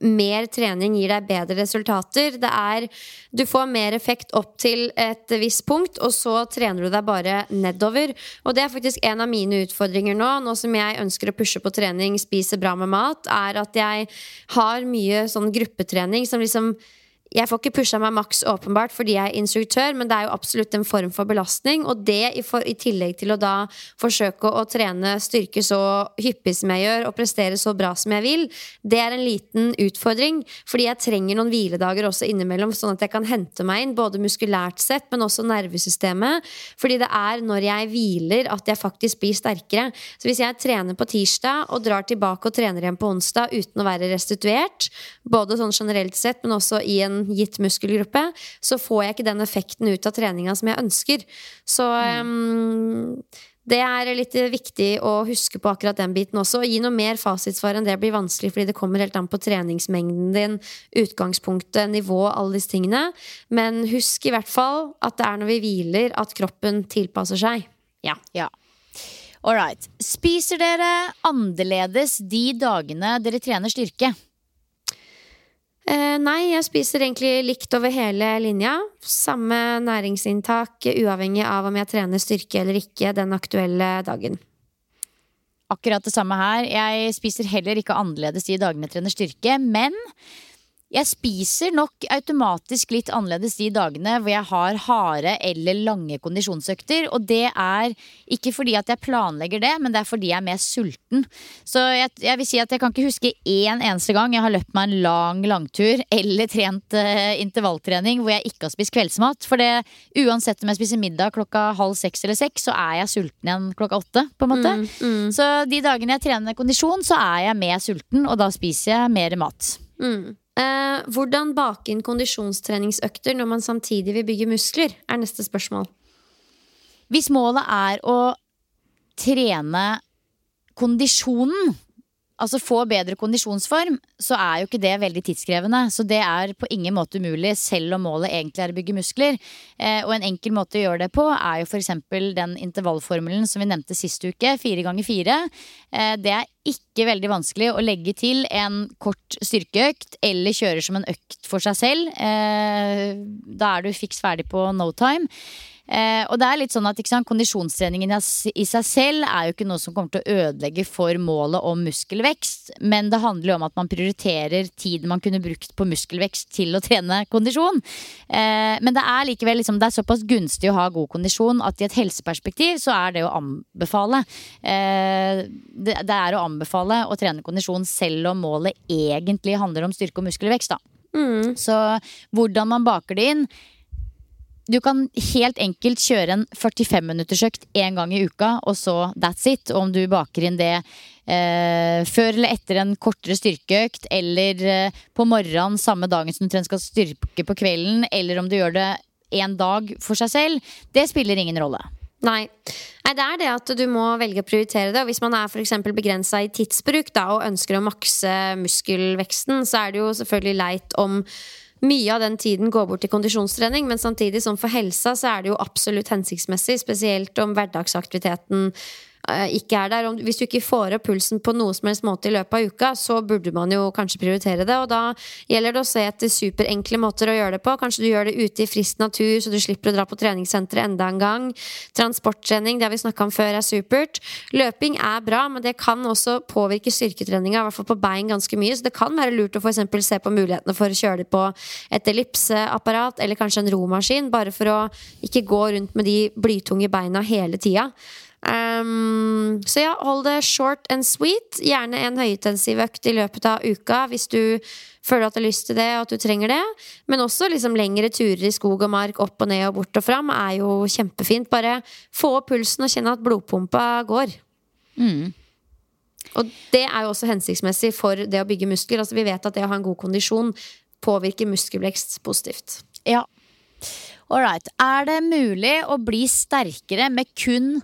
mer trening gir deg bedre resultater. Det er Du får mer effekt opp til et visst punkt, og så trener du deg bare nedover. Og det er faktisk en av mine utfordringer nå, nå som jeg ønsker å pushe på trening, spise bra med mat, er at jeg har mye sånn gruppetrening som liksom jeg får ikke pusha meg maks åpenbart fordi jeg er instruktør, men det er jo absolutt en form for belastning. Og det i, for, i tillegg til å da forsøke å trene styrke så hyppig som jeg gjør, og prestere så bra som jeg vil, det er en liten utfordring. Fordi jeg trenger noen hviledager også innimellom, sånn at jeg kan hente meg inn, både muskulært sett, men også nervesystemet. Fordi det er når jeg hviler at jeg faktisk blir sterkere. Så hvis jeg trener på tirsdag og drar tilbake og trener igjen på onsdag uten å være restituert, både sånn generelt sett, men også i en gitt muskelgruppe, så får jeg ikke den effekten ut av treninga som jeg ønsker. Så um, det er litt viktig å huske på akkurat den biten også. Gi noe mer fasitsvar enn det blir vanskelig, fordi det kommer helt an på treningsmengden din, utgangspunktet, nivå, alle disse tingene. Men husk i hvert fall at det er når vi hviler at kroppen tilpasser seg. Ja. Ja. All right. Spiser dere annerledes de dagene dere trener styrke? Eh, nei, jeg spiser egentlig likt over hele linja. Samme næringsinntak uavhengig av om jeg trener styrke eller ikke den aktuelle dagen. Akkurat det samme her. Jeg spiser heller ikke annerledes de dagene jeg trener styrke, men Jeg spiser nok automatisk litt annerledes de dagene hvor jeg har harde eller lange kondisjonsøkter. Og det er ikke fordi at jeg planlegger det, men det er fordi jeg er mer sulten. Så jeg, jeg vil si at jeg kan ikke huske én eneste gang jeg har løpt meg en lang langtur eller trent uh, intervalltrening hvor jeg ikke har spist kveldsmat. For det, uansett om jeg spiser middag klokka halv seks eller seks, så er jeg sulten igjen klokka åtte. på en måte. Mm, mm. Så de dagene jeg trener kondisjon, så er jeg mer sulten, og da spiser jeg mer mat. Mm. Eh, hvordan bake inn kondisjonstreningsøkter når man samtidig vil bygge muskler, er neste spørsmål. Hvis målet er å trene kondisjonen, altså få bedre kondisjonsform, så er jo ikke det veldig tidskrevende. Så det er på ingen måte umulig, selv om målet egentlig er å bygge muskler. Eh, og en enkel måte å gjøre det på er jo f.eks. den intervallformelen som vi nevnte sist uke, fire ganger fire. Eh, det er ikke veldig vanskelig å legge til en kort styrkeøkt eller kjøre som en økt for seg selv. Eh, da er du fiks ferdig på no time. Eh, og det er litt sånn at sant, Kondisjonstreningen i seg selv er jo ikke noe som kommer til å ødelegge for målet om muskelvekst, men det handler jo om at man prioriterer tiden man kunne brukt på muskelvekst til å trene kondisjon. Eh, men det er likevel liksom, det er såpass gunstig å ha god kondisjon at i et helseperspektiv så er det å anbefale. Eh, det, det, er å anbefale å trene kondisjon selv om målet egentlig handler om styrke og muskelvekst. da. Mm. Så hvordan man baker det inn du kan helt enkelt kjøre en 45 minuttersøkt én gang i uka, og så that's it. Og om du baker inn det eh, før eller etter en kortere styrkeøkt, eller eh, på morgenen samme dagen som du trenger skal styrke på kvelden, eller om du gjør det en dag for seg selv, det spiller ingen rolle. Nei. Nei. det er det at du må velge å prioritere det. Og hvis man er f.eks. begrensa i tidsbruk da, og ønsker å makse muskelveksten, så er det jo selvfølgelig leit om mye av den tiden går bort til kondisjonstrening, men samtidig som for helsa så er det jo absolutt hensiktsmessig, spesielt om hverdagsaktiviteten ikke er der. Hvis du ikke får opp pulsen på noe som helst måte i løpet av uka, så burde man jo kanskje prioritere det. Og da gjelder det å se etter superenkle måter å gjøre det på. Kanskje du gjør det ute i frisk natur, så du slipper å dra på treningssenteret enda en gang. Transporttrening, det har vi snakka om før, er supert. Løping er bra, men det kan også påvirke styrketreninga, i hvert fall på bein, ganske mye. Så det kan være lurt å f.eks. se på mulighetene for å kjøre det på et ellipseapparat, eller kanskje en romaskin, bare for å ikke gå rundt med de blytunge beina hele tida. Um, så ja, hold det short and sweet. Gjerne en høyintensiv økt i løpet av uka hvis du føler at du har lyst til det og at du trenger det. Men også liksom lengre turer i skog og mark, opp og ned og bort og fram, er jo kjempefint. Bare få opp pulsen og kjenne at blodpumpa går. Mm. Og det er jo også hensiktsmessig for det å bygge muskler. Altså Vi vet at det å ha en god kondisjon påvirker muskelvekst positivt. Ja. Ålreit. Er det mulig å bli sterkere med kun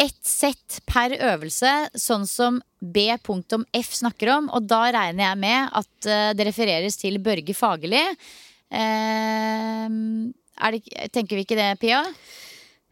ett sett per øvelse, sånn som B.F snakker om. Og da regner jeg med at uh, det refereres til Børge Fagerli. Det, tenker vi ikke det, Pia?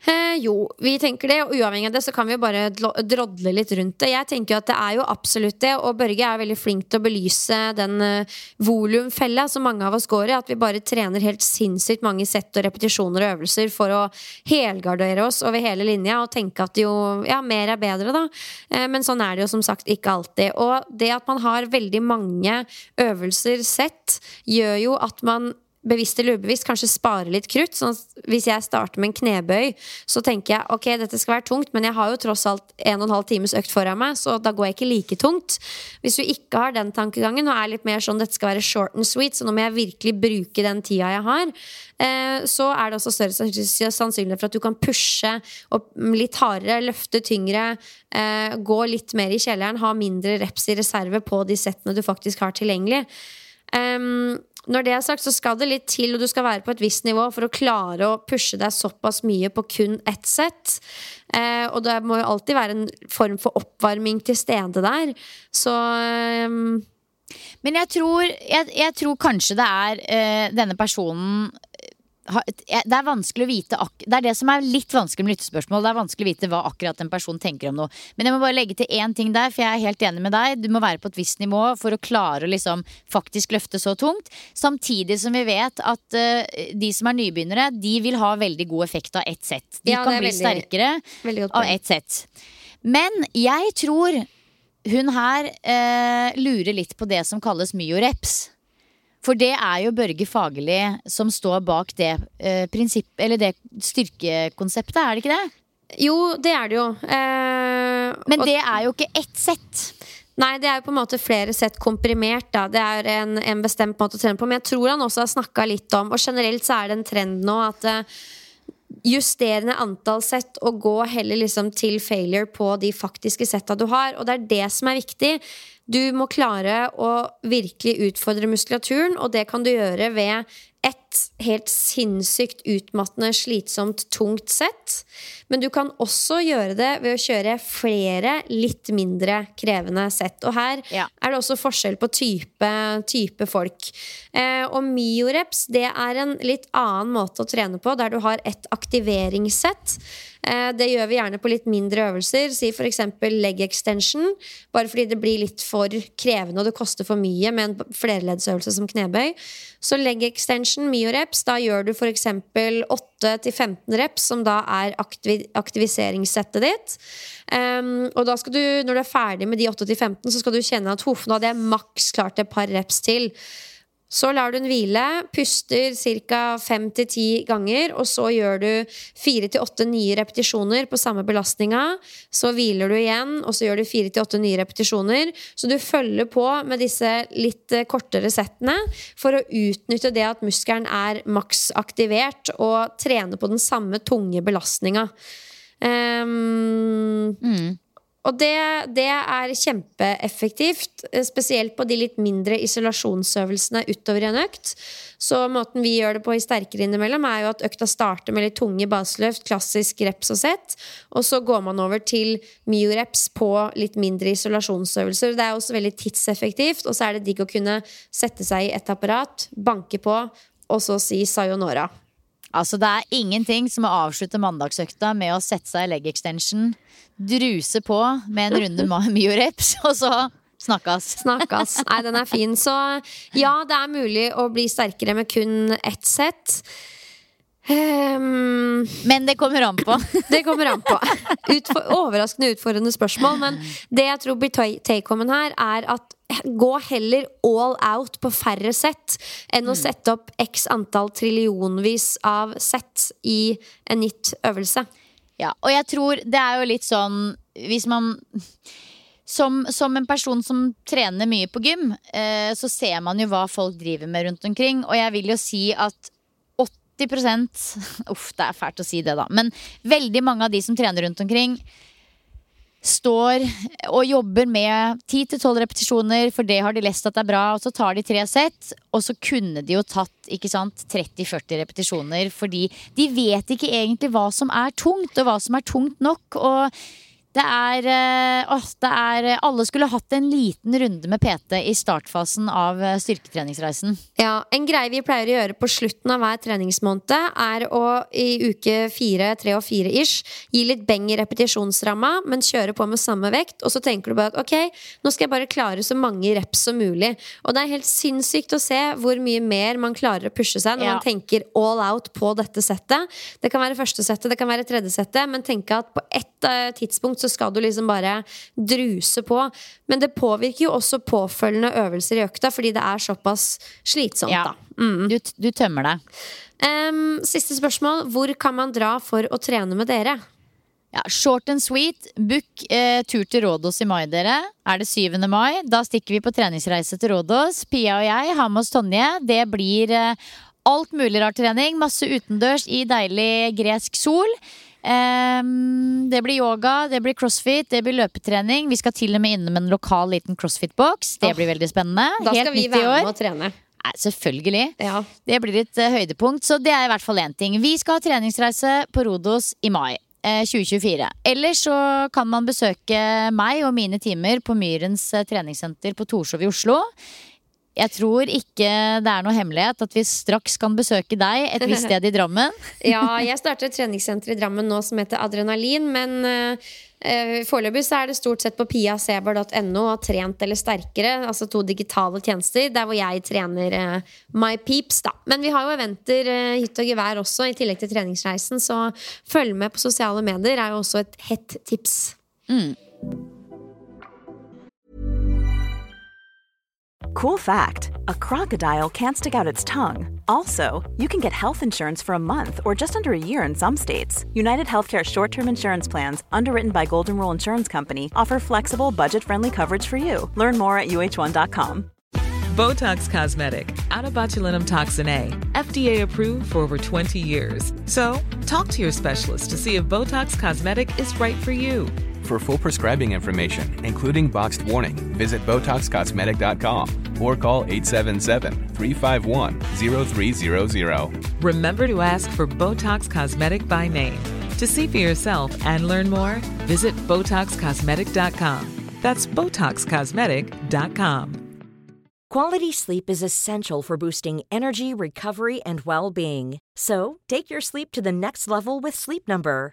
Eh, jo, vi tenker det, og uavhengig av det så kan vi jo bare drodle litt rundt det. Jeg tenker jo at det er jo absolutt det, og Børge er veldig flink til å belyse den uh, volumfella som mange av oss går i. At vi bare trener helt sinnssykt mange sett og repetisjoner og øvelser for å helgardere oss over hele linja og tenke at jo, ja, mer er bedre, da. Eh, men sånn er det jo som sagt ikke alltid. Og det at man har veldig mange øvelser sett, gjør jo at man bevisst eller ubevisst kanskje spare litt krutt. Sånn hvis jeg starter med en knebøy, så tenker jeg ok, dette skal være tungt, men jeg har jo tross alt en og en halv times økt foran meg, så da går jeg ikke like tungt. Hvis du ikke har den tankegangen og er litt mer sånn dette skal være short and sweet, så nå må jeg virkelig bruke den tida jeg har, eh, så er det også større sannsynlighet for at du kan pushe litt hardere, løfte tyngre, eh, gå litt mer i kjelleren, ha mindre reps i reserve på de settene du faktisk har tilgjengelig. Um, når det er sagt, så skal det litt til, og du skal være på et visst nivå for å klare å pushe deg såpass mye på kun ett sett. Eh, og det må jo alltid være en form for oppvarming til stede der. Så eh, Men jeg tror, jeg, jeg tror, kanskje det er eh, denne personen det er vanskelig å vite Det er det som er litt vanskelig med lyttespørsmål. Det er vanskelig å vite hva akkurat en person tenker om noe. Men jeg må bare legge til én ting der, for jeg er helt enig med deg. Du må være på et visst nivå for å klare å liksom faktisk løfte så tungt. Samtidig som vi vet at uh, de som er nybegynnere, de vil ha veldig god effekt av ett sett. De ja, kan bli veldig, sterkere veldig av ett sett. Men jeg tror hun her uh, lurer litt på det som kalles myoreps. For det er jo Børge Fagerli som står bak det eh, prinsipp, eller det styrkekonseptet, er det ikke det? Jo, det er det jo. Eh, Men det er jo ikke ett sett. Nei, det er jo på en måte flere sett komprimert. Da. Det er en, en bestemt måte å trene på. Men jeg tror han også har snakka litt om Og generelt så er det en trend nå at eh, justerende antall sett og gå heller liksom til failure på de faktiske setta du har. Og det er det som er viktig. Du må klare å virkelig utfordre muskulaturen, og det kan du gjøre ved ett helt sinnssykt utmattende, slitsomt, tungt sett. Men du kan også gjøre det ved å kjøre flere litt mindre krevende sett. Og her Ja. er det også forskjell på type, type folk. Eh, og mioreps det er en litt annen måte å trene på, der du har et aktiveringssett. Eh, det gjør vi gjerne på litt mindre øvelser, si f.eks. leg extension. Bare fordi det blir litt for krevende og det koster for mye med en flerleddsøvelse som knebøy. Så leg extension, mioreps, da gjør du f.eks. 8-15 reps, som da er aktiviseringssettet ditt. Um, og da skal du, når du er ferdig med de 8-15, så skal du kjenne at nå hadde jeg maks klart et par reps til. Så lar du den hvile, puster ca. 5-10 ganger, og så gjør du 4-8 nye repetisjoner på samme belastninga. Så hviler du igjen, og så gjør du 4-8 nye repetisjoner. Så du følger på med disse litt eh, kortere settene for å utnytte det at muskelen er maks aktivert, og trene på den samme tunge belastninga. Um, og det, det er kjempeeffektivt, eh, spesielt på de litt mindre isolasjonsøvelsene utover i en økt. Så måten vi gjør det på i sterkere innimellom, er jo at økta starter med litt tunge baseløft, klassisk reps og sett, og så går man over til mioreps på litt mindre isolasjonsøvelser. Det er også veldig tidseffektivt, og så er det digg å kunne sette seg i et apparat, banke på, og så si sayonara. Altså Det er ingenting som å avslutte mandagsøkta med å sette seg i leg extension, druse på med en runde myoreps, og så snakkes. Snakkes. Nei, den er fin. Så ja, det er mulig å bli sterkere med kun ett sett. Ehm, Men det kommer an på. det kommer an på. Utfor, overraskende utfordrende spørsmål. Men det jeg tror blir ta- take-homen her, er at gå heller all out på færre sett enn å sette opp x antall trillionvis av sett i en gitt øvelse. Ja, og jeg tror det er jo litt sånn Hvis man som, som en person som trener mye på gym, eh, så ser man jo hva folk driver med rundt omkring. Og jeg vil jo si at 80 Uff, det er fælt å si det, da. Men veldig mange av de som trener rundt omkring, står og jobber med 10-12 repetisjoner, for det har de lest at det er bra, og så tar de tre sett, og så kunne de jo tatt ikke sant, 30-40 repetisjoner, fordi de vet ikke egentlig hva som er tungt, og hva som er tungt nok. Og det er, eh, åh, det er Alle skulle hatt en liten runde med PT i startfasen av eh, styrketreningsreisen. Ja, En greie vi pleier å gjøre på slutten av hver treningsmåned, er å i uke fire, tre og fire ish gi litt beng i repetisjonsramma, men kjøre på med samme vekt. Og så tenker du bare at ok, nå skal jeg bare klare så mange reps som mulig. Og det er helt sinnssykt å se hvor mye mer man klarer å pushe seg når Ja. man tenker all out på dette settet. Det kan være første settet, det kan være tredje settet, men tenk at på ett eh, tidspunkt så skal du liksom bare druse på. Men det påvirker jo også påfølgende øvelser i økta, fordi det er såpass slitsomt, Ja. da. Mm. Du, du tømmer deg. Um, siste spørsmål. Hvor kan man dra for å trene med dere? Ja, short and sweet. Book eh, tur til Rådås i mai, dere. Er det 7. mai? Da stikker vi på treningsreise til Rådås. Pia og jeg har med oss Tonje. Det blir eh, alt mulig rar trening. Masse utendørs i deilig gresk sol. Ehm, det blir yoga, det blir crossfit, det blir løpetrening. Vi skal til og med innom en lokal liten crossfit-boks. Det blir veldig spennende. Da Helt skal vi være med og trene. Nei, selvfølgelig. Ja. Det blir et uh, høydepunkt, så det er i hvert fall én ting. Vi skal ha treningsreise på Rodos i mai. eh, 2024. Eller så kan man besøke meg og mine timer på Myrens eh, treningssenter på Torshov i Oslo. Jeg tror ikke det er noe hemmelighet at vi straks kan besøke deg et visst sted i Drammen. ja, jeg starter et treningssenter i Drammen nå som heter Adrenalin, men uh, foreløpig så er det stort sett på piaseber.no og Trent eller Sterkere, altså to digitale tjenester, der hvor jeg trener uh, My Peeps, da. Men vi har jo eventer uh, hytt og gevær også, i tillegg til treningsreisen, så følg med på sosiale medier er jo også et hett tips. Cool fact a crocodile can't stick out its tongue. Also, you can get health insurance for a month or just under a year in some states. United Healthcare short term insurance plans, underwritten by Golden Rule Insurance Company, offer flexible, budget friendly coverage for you. Learn more at uh1.com. Botox Cosmetic, out of botulinum toxin A, FDA approved for over 20 years. So, talk to your specialist to see if Botox Cosmetic is right for you. For full prescribing information, including boxed warning, visit BotoxCosmetic.com or call 877-351-0300. Remember to ask for Botox Cosmetic by name. To see for yourself and learn more, visit BotoxCosmetic.com. That's BotoxCosmetic.com. Quality sleep is essential for boosting energy, recovery, and well-being. So, take your sleep to the next level with Sleep Number.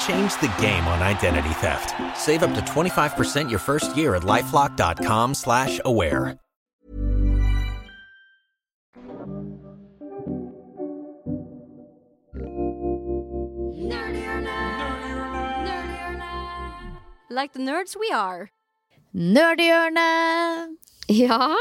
Change the game on identity theft. Save up to 25% your first year at LifeLock.com slash aware. Like the nerds we are. Nerdehjørnet! Ja.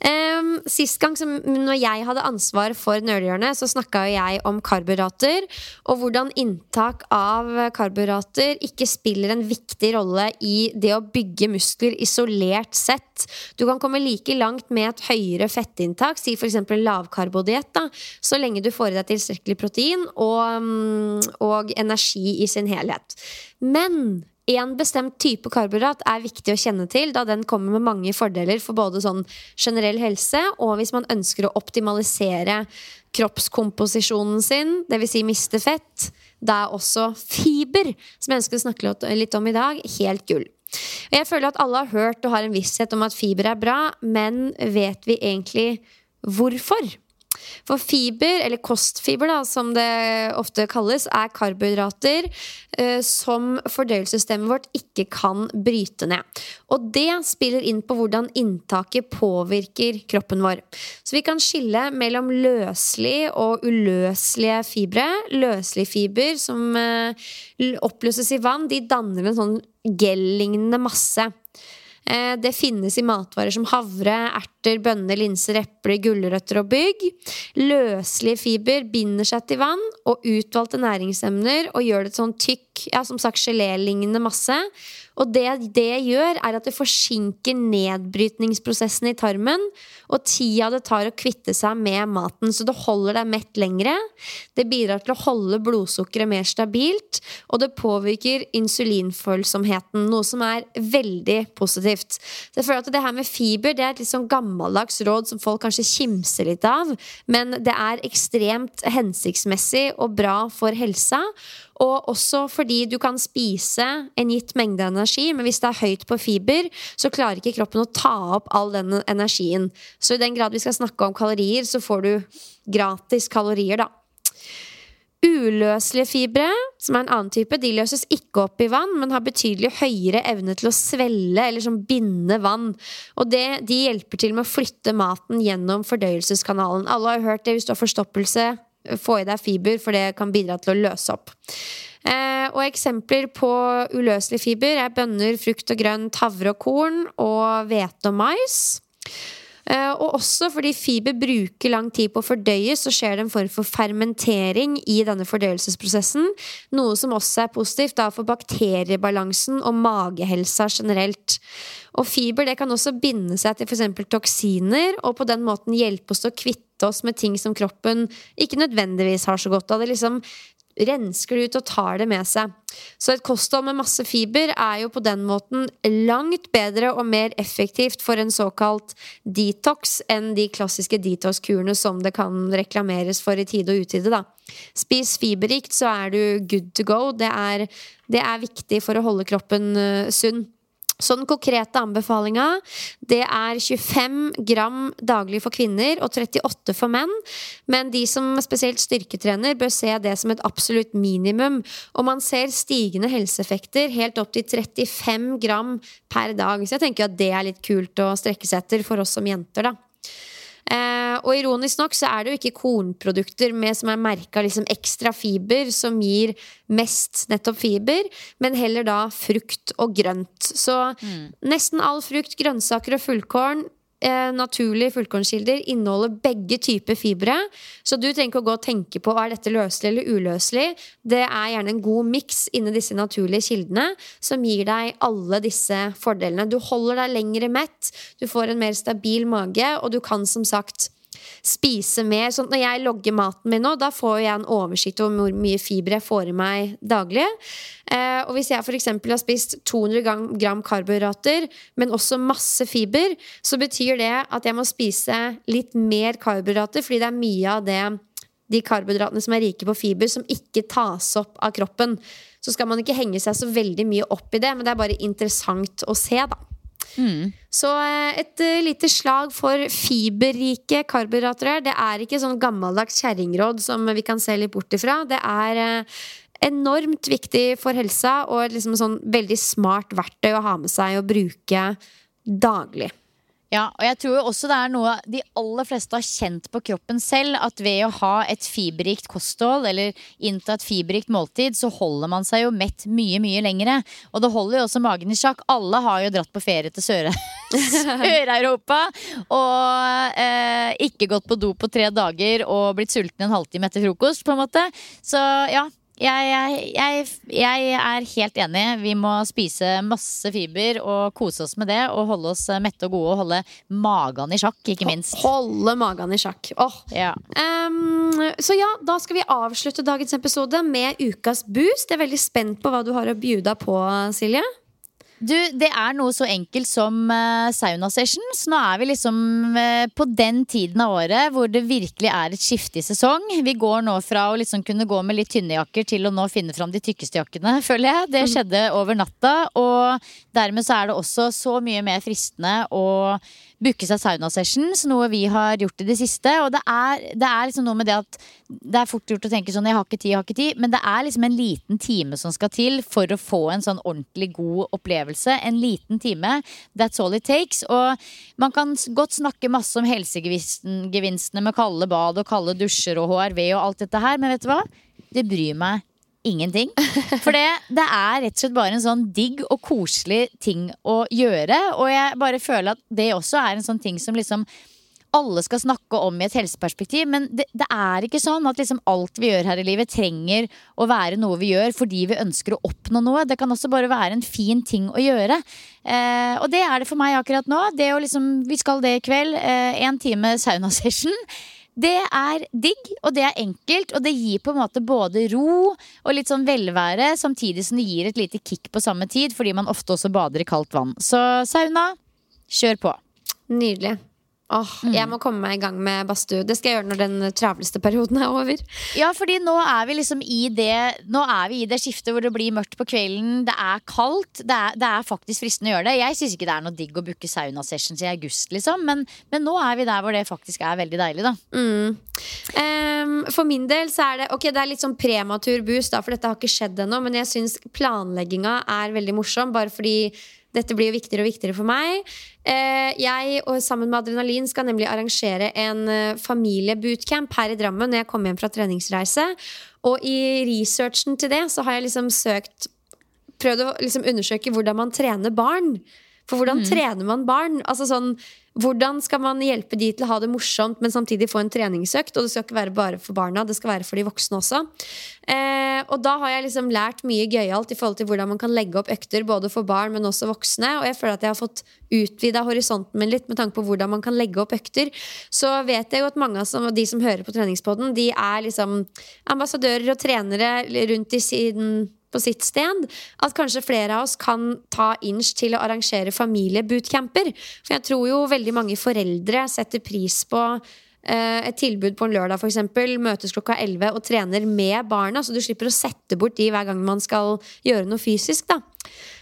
Um, sist gang som når jeg hadde ansvar for Nerdehjørnet, så snakka jeg om karbohydrater, og hvordan inntak av karbohydrater ikke spiller en viktig rolle i det å bygge muskler isolert sett. Du kan komme like langt med et høyere fettinntak, si f.eks. lavkarbodiett, så lenge du får i deg tilstrekkelig protein og, og energi i sin helhet. Men en bestemt type karbohydrat er viktig å kjenne til, da den kommer med mange fordeler for både sånn generell helse og hvis man ønsker å optimalisere kroppskomposisjonen sin, dvs. Si miste fett. Da er også fiber, som jeg ønsker å snakke litt om i dag, helt gull. Jeg føler at alle har hørt og har en visshet om at fiber er bra, men vet vi egentlig hvorfor? For fiber, eller kostfiber da, som det ofte kalles, er karbohydrater eh, som fordøyelsessystemet vårt ikke kan bryte ned. Og det spiller inn på hvordan inntaket påvirker kroppen vår. Så vi kan skille mellom løselig og uløselige fibre. Løselig fiber som eh, oppløses i vann, de danner en sånn gel-lignende masse. Eh, det finnes i matvarer som havre, erter, bønner, linser, epler, gulrøtter og bygg. Løselige fiber binder seg til vann og utvalgte næringsemner og gjør det sånn tykk, ja, som sagt gelélignende masse. Og det det gjør, er at det forsinker nedbrytningsprosessen i tarmen, og tida det tar å kvitte seg med maten. Så det holder deg mett lengre. Det bidrar til å holde blodsukkeret mer stabilt, og det påvirker insulinfølsomheten, noe som er veldig positivt. Så jeg føler at det her med fiber det er et litt sånn gammeldags råd som folk kanskje kimser litt av, men det er ekstremt hensiktsmessig og bra for helsa. Og også fordi du kan spise en gitt mengde energi, men hvis det er høyt på fiber, så klarer ikke kroppen å ta opp all den energien. Så i den grad vi skal snakke om kalorier, så får du gratis kalorier, da. Uløselige fibre, som er en annen type, de løses ikke opp i vann, men har betydelig høyere evne til å svelle eller som binde vann. Og det, de hjelper til med å flytte maten gjennom fordøyelseskanalen. Alle har hørt det hvis du har forstoppelse få i deg fiber, for det kan bidra til å løse opp. Eh, og eksempler på uløselig fiber er bønner, frukt og grønt, havre og korn og hvete og mais. Eh, og også fordi fiber bruker lang tid på å fordøyes, så skjer det en form for fermentering i denne fordøyelsesprosessen. Noe som også er positivt da, for bakteriebalansen og magehelsa generelt. Og fiber det kan også binde seg til f.eks. toksiner, og på den måten hjelpe oss å kvitte oss med ting som kroppen ikke nødvendigvis har så godt av. Det liksom rensker det ut og tar det med seg. Så et kosthold med masse fiber er jo på den måten langt bedre og mer effektivt for en såkalt detox enn de klassiske detox-kurene som det kan reklameres for i tide og utide. da. Spis fiberrikt, så er du good to go. Det er, det er viktig for å holde kroppen uh, sunn. Så den konkrete anbefalinga det er 25 gram daglig for kvinner og 38 for menn. Men de som spesielt styrketrener, bør se det som et absolutt minimum. Og man ser stigende helseeffekter helt opp til 35 gram per dag. Så jeg tenker at det er litt kult å strekke seg etter for oss som jenter, da. Eh, og ironisk nok så er det jo ikke kornprodukter med, som er merka liksom ekstra fiber, som gir mest nettopp fiber, men heller da frukt og grønt. Så mm. nesten all frukt, grønnsaker og fullkorn eh, naturlige fullkornkilder inneholder begge typer fibre. Så du trenger ikke å gå og tenke på er dette løselig eller uløselig. Det er gjerne en god miks inni disse naturlige kildene som gir deg alle disse fordelene. Du holder deg lengre mett, du får en mer stabil mage, og du kan som sagt spise mer. Sånn når jeg logger maten min nå, da får jeg en oversikt over hvor mye fiber jeg får i meg daglig. Eh, og hvis jeg f.eks. har spist 200 gram, gram karbohydrater, men også masse fiber, så betyr det at jeg må spise litt mer karbohydrater, fordi det er mye av det de karbohydratene som er rike på fiber, som ikke tas opp av kroppen. Så skal man ikke henge seg så veldig mye opp i det, men det er bare interessant å se, da. Mm. Så eh, et uh, lite slag for fiberrike karbohydrater. Det er ikke sånn gammeldags kjerringråd som vi kan se litt bort ifra. Det er uh, enormt viktig for helsa og liksom sånn veldig smart verktøy å ha med seg og bruke daglig. Ja, og jeg tror jo også det er noe de aller fleste har kjent på kroppen selv. At ved å ha et fiberrikt kosthold eller innta et fiberrikt måltid, så holder man seg jo mett mye, mye lengre. Og det holder jo også magen i sjakk. Alle har jo dratt på ferie til Sør-Europa og eh, ikke gått på do på tre dager og blitt sulten en halvtime etter frokost, på en måte. Så ja, jeg, jeg, jeg, er helt enig. Vi må spise masse fiber og kose oss med det. Og holde oss mette og gode og holde magen i sjakk, ikke minst. Holde magen i sjakk. Oh. Ja. Um, så ja, da skal vi avslutte dagens episode med ukas boost. Jeg er veldig spent på hva du har å bjuda på, Silje. Du, det er noe så enkelt som uh, sauna sessions. Nå er vi liksom uh, på den tiden av året hvor det virkelig er et skifte i sesong. Vi går nå fra å liksom kunne gå med litt tynne jakker til å nå finne fram de tykkeste jakkene, føler jeg. Det mm. skjedde over natta, og dermed så er det også så mye mer fristende å booke seg saunasessions, noe vi har gjort i det siste. Og det er, det er, liksom noe med det at det er fort gjort å tenke sånn jeg har ikke tid, jeg har ikke tid. Men det er liksom en liten time som skal til for å få en sånn ordentlig god opplevelse. En liten time. That's all it takes. Og man kan godt snakke masse om helsegevinstene med kalde bad og kalde dusjer og HRV og alt dette her, men vet du hva? Det bryr meg ingenting. For det, det, er rett og slett bare en sånn digg og koselig ting å gjøre. Og jeg bare føler at det også er en sånn ting som liksom alle skal snakke om i et helseperspektiv. Men det, det er ikke sånn at liksom alt vi gjør her i livet, trenger å være noe vi gjør fordi vi ønsker å oppnå noe. Det kan også bare være en fin ting å gjøre. Eh, og det er det for meg akkurat nå. Det å liksom, vi skal det i kveld. Én eh, time saunasession. Det er digg, og det er enkelt, og det gir på en måte både ro og litt sånn velvære, samtidig som det gir et lite kick på samme tid, fordi man ofte også bader i kaldt vann. Så sauna, kjør på. Nydelig. Åh, mm. Jeg må komme meg i gang med badstue. Det skal jeg gjøre når den travleste perioden er over. Ja, fordi nå er vi liksom i det Nå er vi i det skiftet hvor det blir mørkt på kvelden. Det er kaldt. Det er, det er faktisk fristende å gjøre det. Jeg syns ikke det er noe digg å booke saunasessions i august, liksom. Men, men, nå er vi der hvor det faktisk er veldig deilig, da. Mm. Um, for min del så er det Ok, det er litt sånn prematur boost, da, for dette har ikke skjedd ennå. Men jeg syns planlegginga er veldig morsom, bare fordi dette blir jo viktigere og viktigere for meg. Eh, jeg og sammen med Adrenalin skal nemlig arrangere en eh, familiebootcamp her i Drammen når jeg kommer hjem fra treningsreise. Og i researchen til det så har jeg liksom søkt Prøvd å liksom undersøke hvordan man trener barn. For hvordan trener man barn? Altså sånn, hvordan skal man hjelpe de til å ha det morsomt, men samtidig få en treningsøkt? Og det skal ikke være bare for barna, det skal være for de voksne også. Eh, og da har jeg liksom lært mye gøyalt i forhold til hvordan man kan legge opp økter både for barn, men også voksne. Og jeg føler at jeg har fått utvida horisonten min litt med tanke på hvordan man kan legge opp økter. Så vet jeg jo at mange av de som hører på treningspodden, de er liksom ambassadører og trenere rundt i siden på sitt sted. At kanskje flere av oss kan ta inch til å arrangere familiebootcamper. For jeg tror jo veldig mange foreldre setter pris på eh, et tilbud på en lørdag f.eks. møtes klokka 11 og trener med barna, så du slipper å sette bort de hver gang man skal gjøre noe fysisk.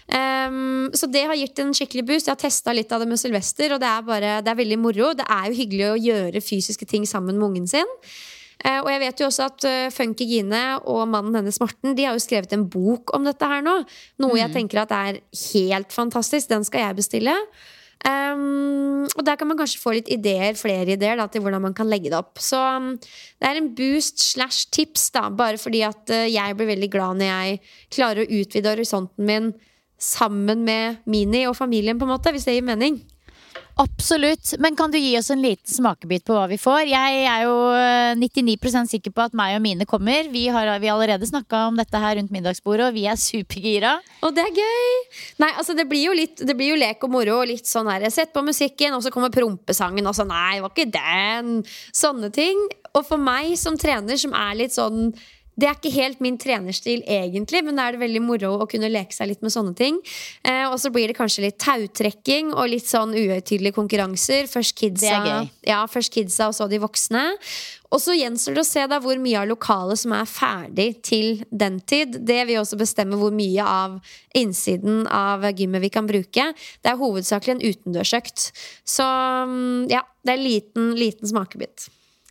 Um, så det har gitt en skikkelig boost. Jeg har testa litt av det med Sylvester, og det er, bare, det er veldig moro. Det er jo hyggelig å gjøre fysiske ting sammen med ungen sin. Eh, og jeg vet jo også at uh, Funky Gine og mannen hennes Morten De har jo skrevet en bok om dette her nå. Noe mm. jeg tenker at er helt fantastisk. Den skal jeg bestille. Um, og der kan man kanskje få litt ideer, flere ideer da, til hvordan man kan legge det opp. Så um, det er en boost slash tips, da, bare fordi at uh, jeg blir veldig glad når jeg klarer å utvide horisonten min sammen med Mini og familien, på en måte, hvis det gir mening. Absolutt. Men kan du gi oss en liten smakebit på hva vi får? Jeg er jo 99 eh, sikker på at meg og mine kommer. Vi har, vi allerede snakka om dette her rundt middagsbordet, og vi er supergira. Og det er gøy! Nei, altså det blir jo litt Det blir jo lek og moro og litt sånn her Sett på musikken, og så kommer prompesangen, og så nei, var ikke den! Sånne ting. Og for meg som trener, som er litt sånn det er ikke helt min trenerstil egentlig, men da er det veldig moro å kunne leke seg litt med sånne ting. Eh, og så blir det kanskje litt tautrekking og litt sånn uhøytidelige konkurranser. Først kidsa, ja, først kidsa, og så de voksne. Og så gjenstår det å se da hvor mye av lokalet som er ferdig til den tid. Det vil også bestemme hvor mye av innsiden av gymmet vi kan bruke. Det er hovedsakelig en utendørsøkt. Så mm, ja, det er en liten, liten smakebit.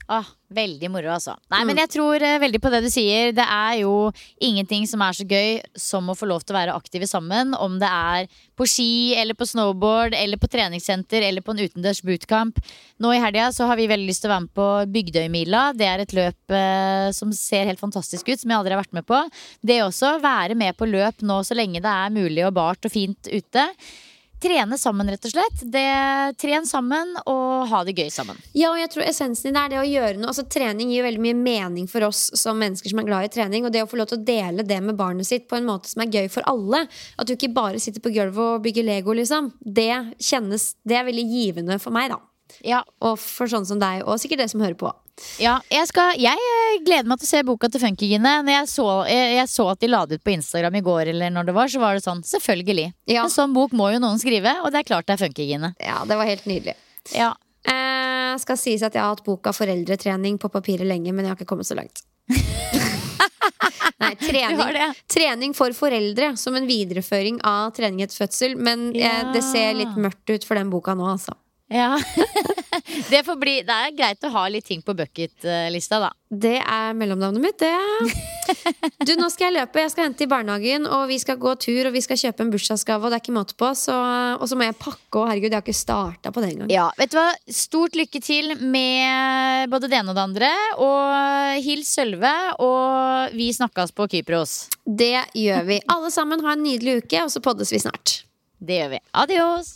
Ah, veldig moro, altså. Nei, mm. men jeg tror uh, veldig på det du sier. Det er jo ingenting som er så gøy som å få lov til å være aktive sammen. Om det er på ski eller på snowboard eller på treningssenter eller på en utendørs bootcamp. Nå i helga så har vi veldig lyst til å være med på Bygdøymila. Det er et løp uh, som ser helt fantastisk ut, som jeg aldri har vært med på. Det også, være med på løp nå så lenge det er mulig og bart og fint ute trene sammen, rett og slett. Det, tren sammen og ha det gøy sammen. Ja, og jeg tror essensen din er det å gjøre noe. Altså, trening gir veldig mye mening for oss som mennesker som er glad i trening. Og det å få lov til å dele det med barnet sitt på en måte som er gøy for alle. At du ikke bare sitter på gulvet og bygger Lego, liksom. Det kjennes Det er veldig givende for meg, da. Ja. Og for sånn som deg, og sikkert det som hører på. Ja, jeg, skal, jeg, eh, gleder meg til å se boka til Funkygine. Når jeg så, jeg, jeg så, at de la det ut på Instagram i går, eller når det var, så var det sånn selvfølgelig. Ja. En sånn bok må jo noen skrive, og det er klart det er Funkygine. Ja, det var helt nydelig. Ja. Eh, skal sies at jeg har hatt boka Foreldretrening på papiret lenge, men jeg har ikke kommet så langt. Nei, trening, trening, for foreldre som en videreføring av trening etter fødsel. Men ja. eh, det ser litt mørkt ut for den boka nå, altså. Ja. det, bli, det, er greit å ha litt ting på bucket-lista, da. Det er mellomnavnet mitt, det. Du, nå skal jeg løpe. Jeg skal hente i barnehagen, og vi skal gå tur, og vi skal kjøpe en bursdagsgave, og det er ikke måte på. Så, og så må jeg pakke, og herregud, jeg har ikke starta på det engang. Ja, vet du hva? Stort lykke til med både det ene og det andre. Og hils Sølve, og vi snakkes på Kypros. Det gjør vi. Alle sammen, ha en nydelig uke, og så poddes vi snart. Det gjør vi. Adios.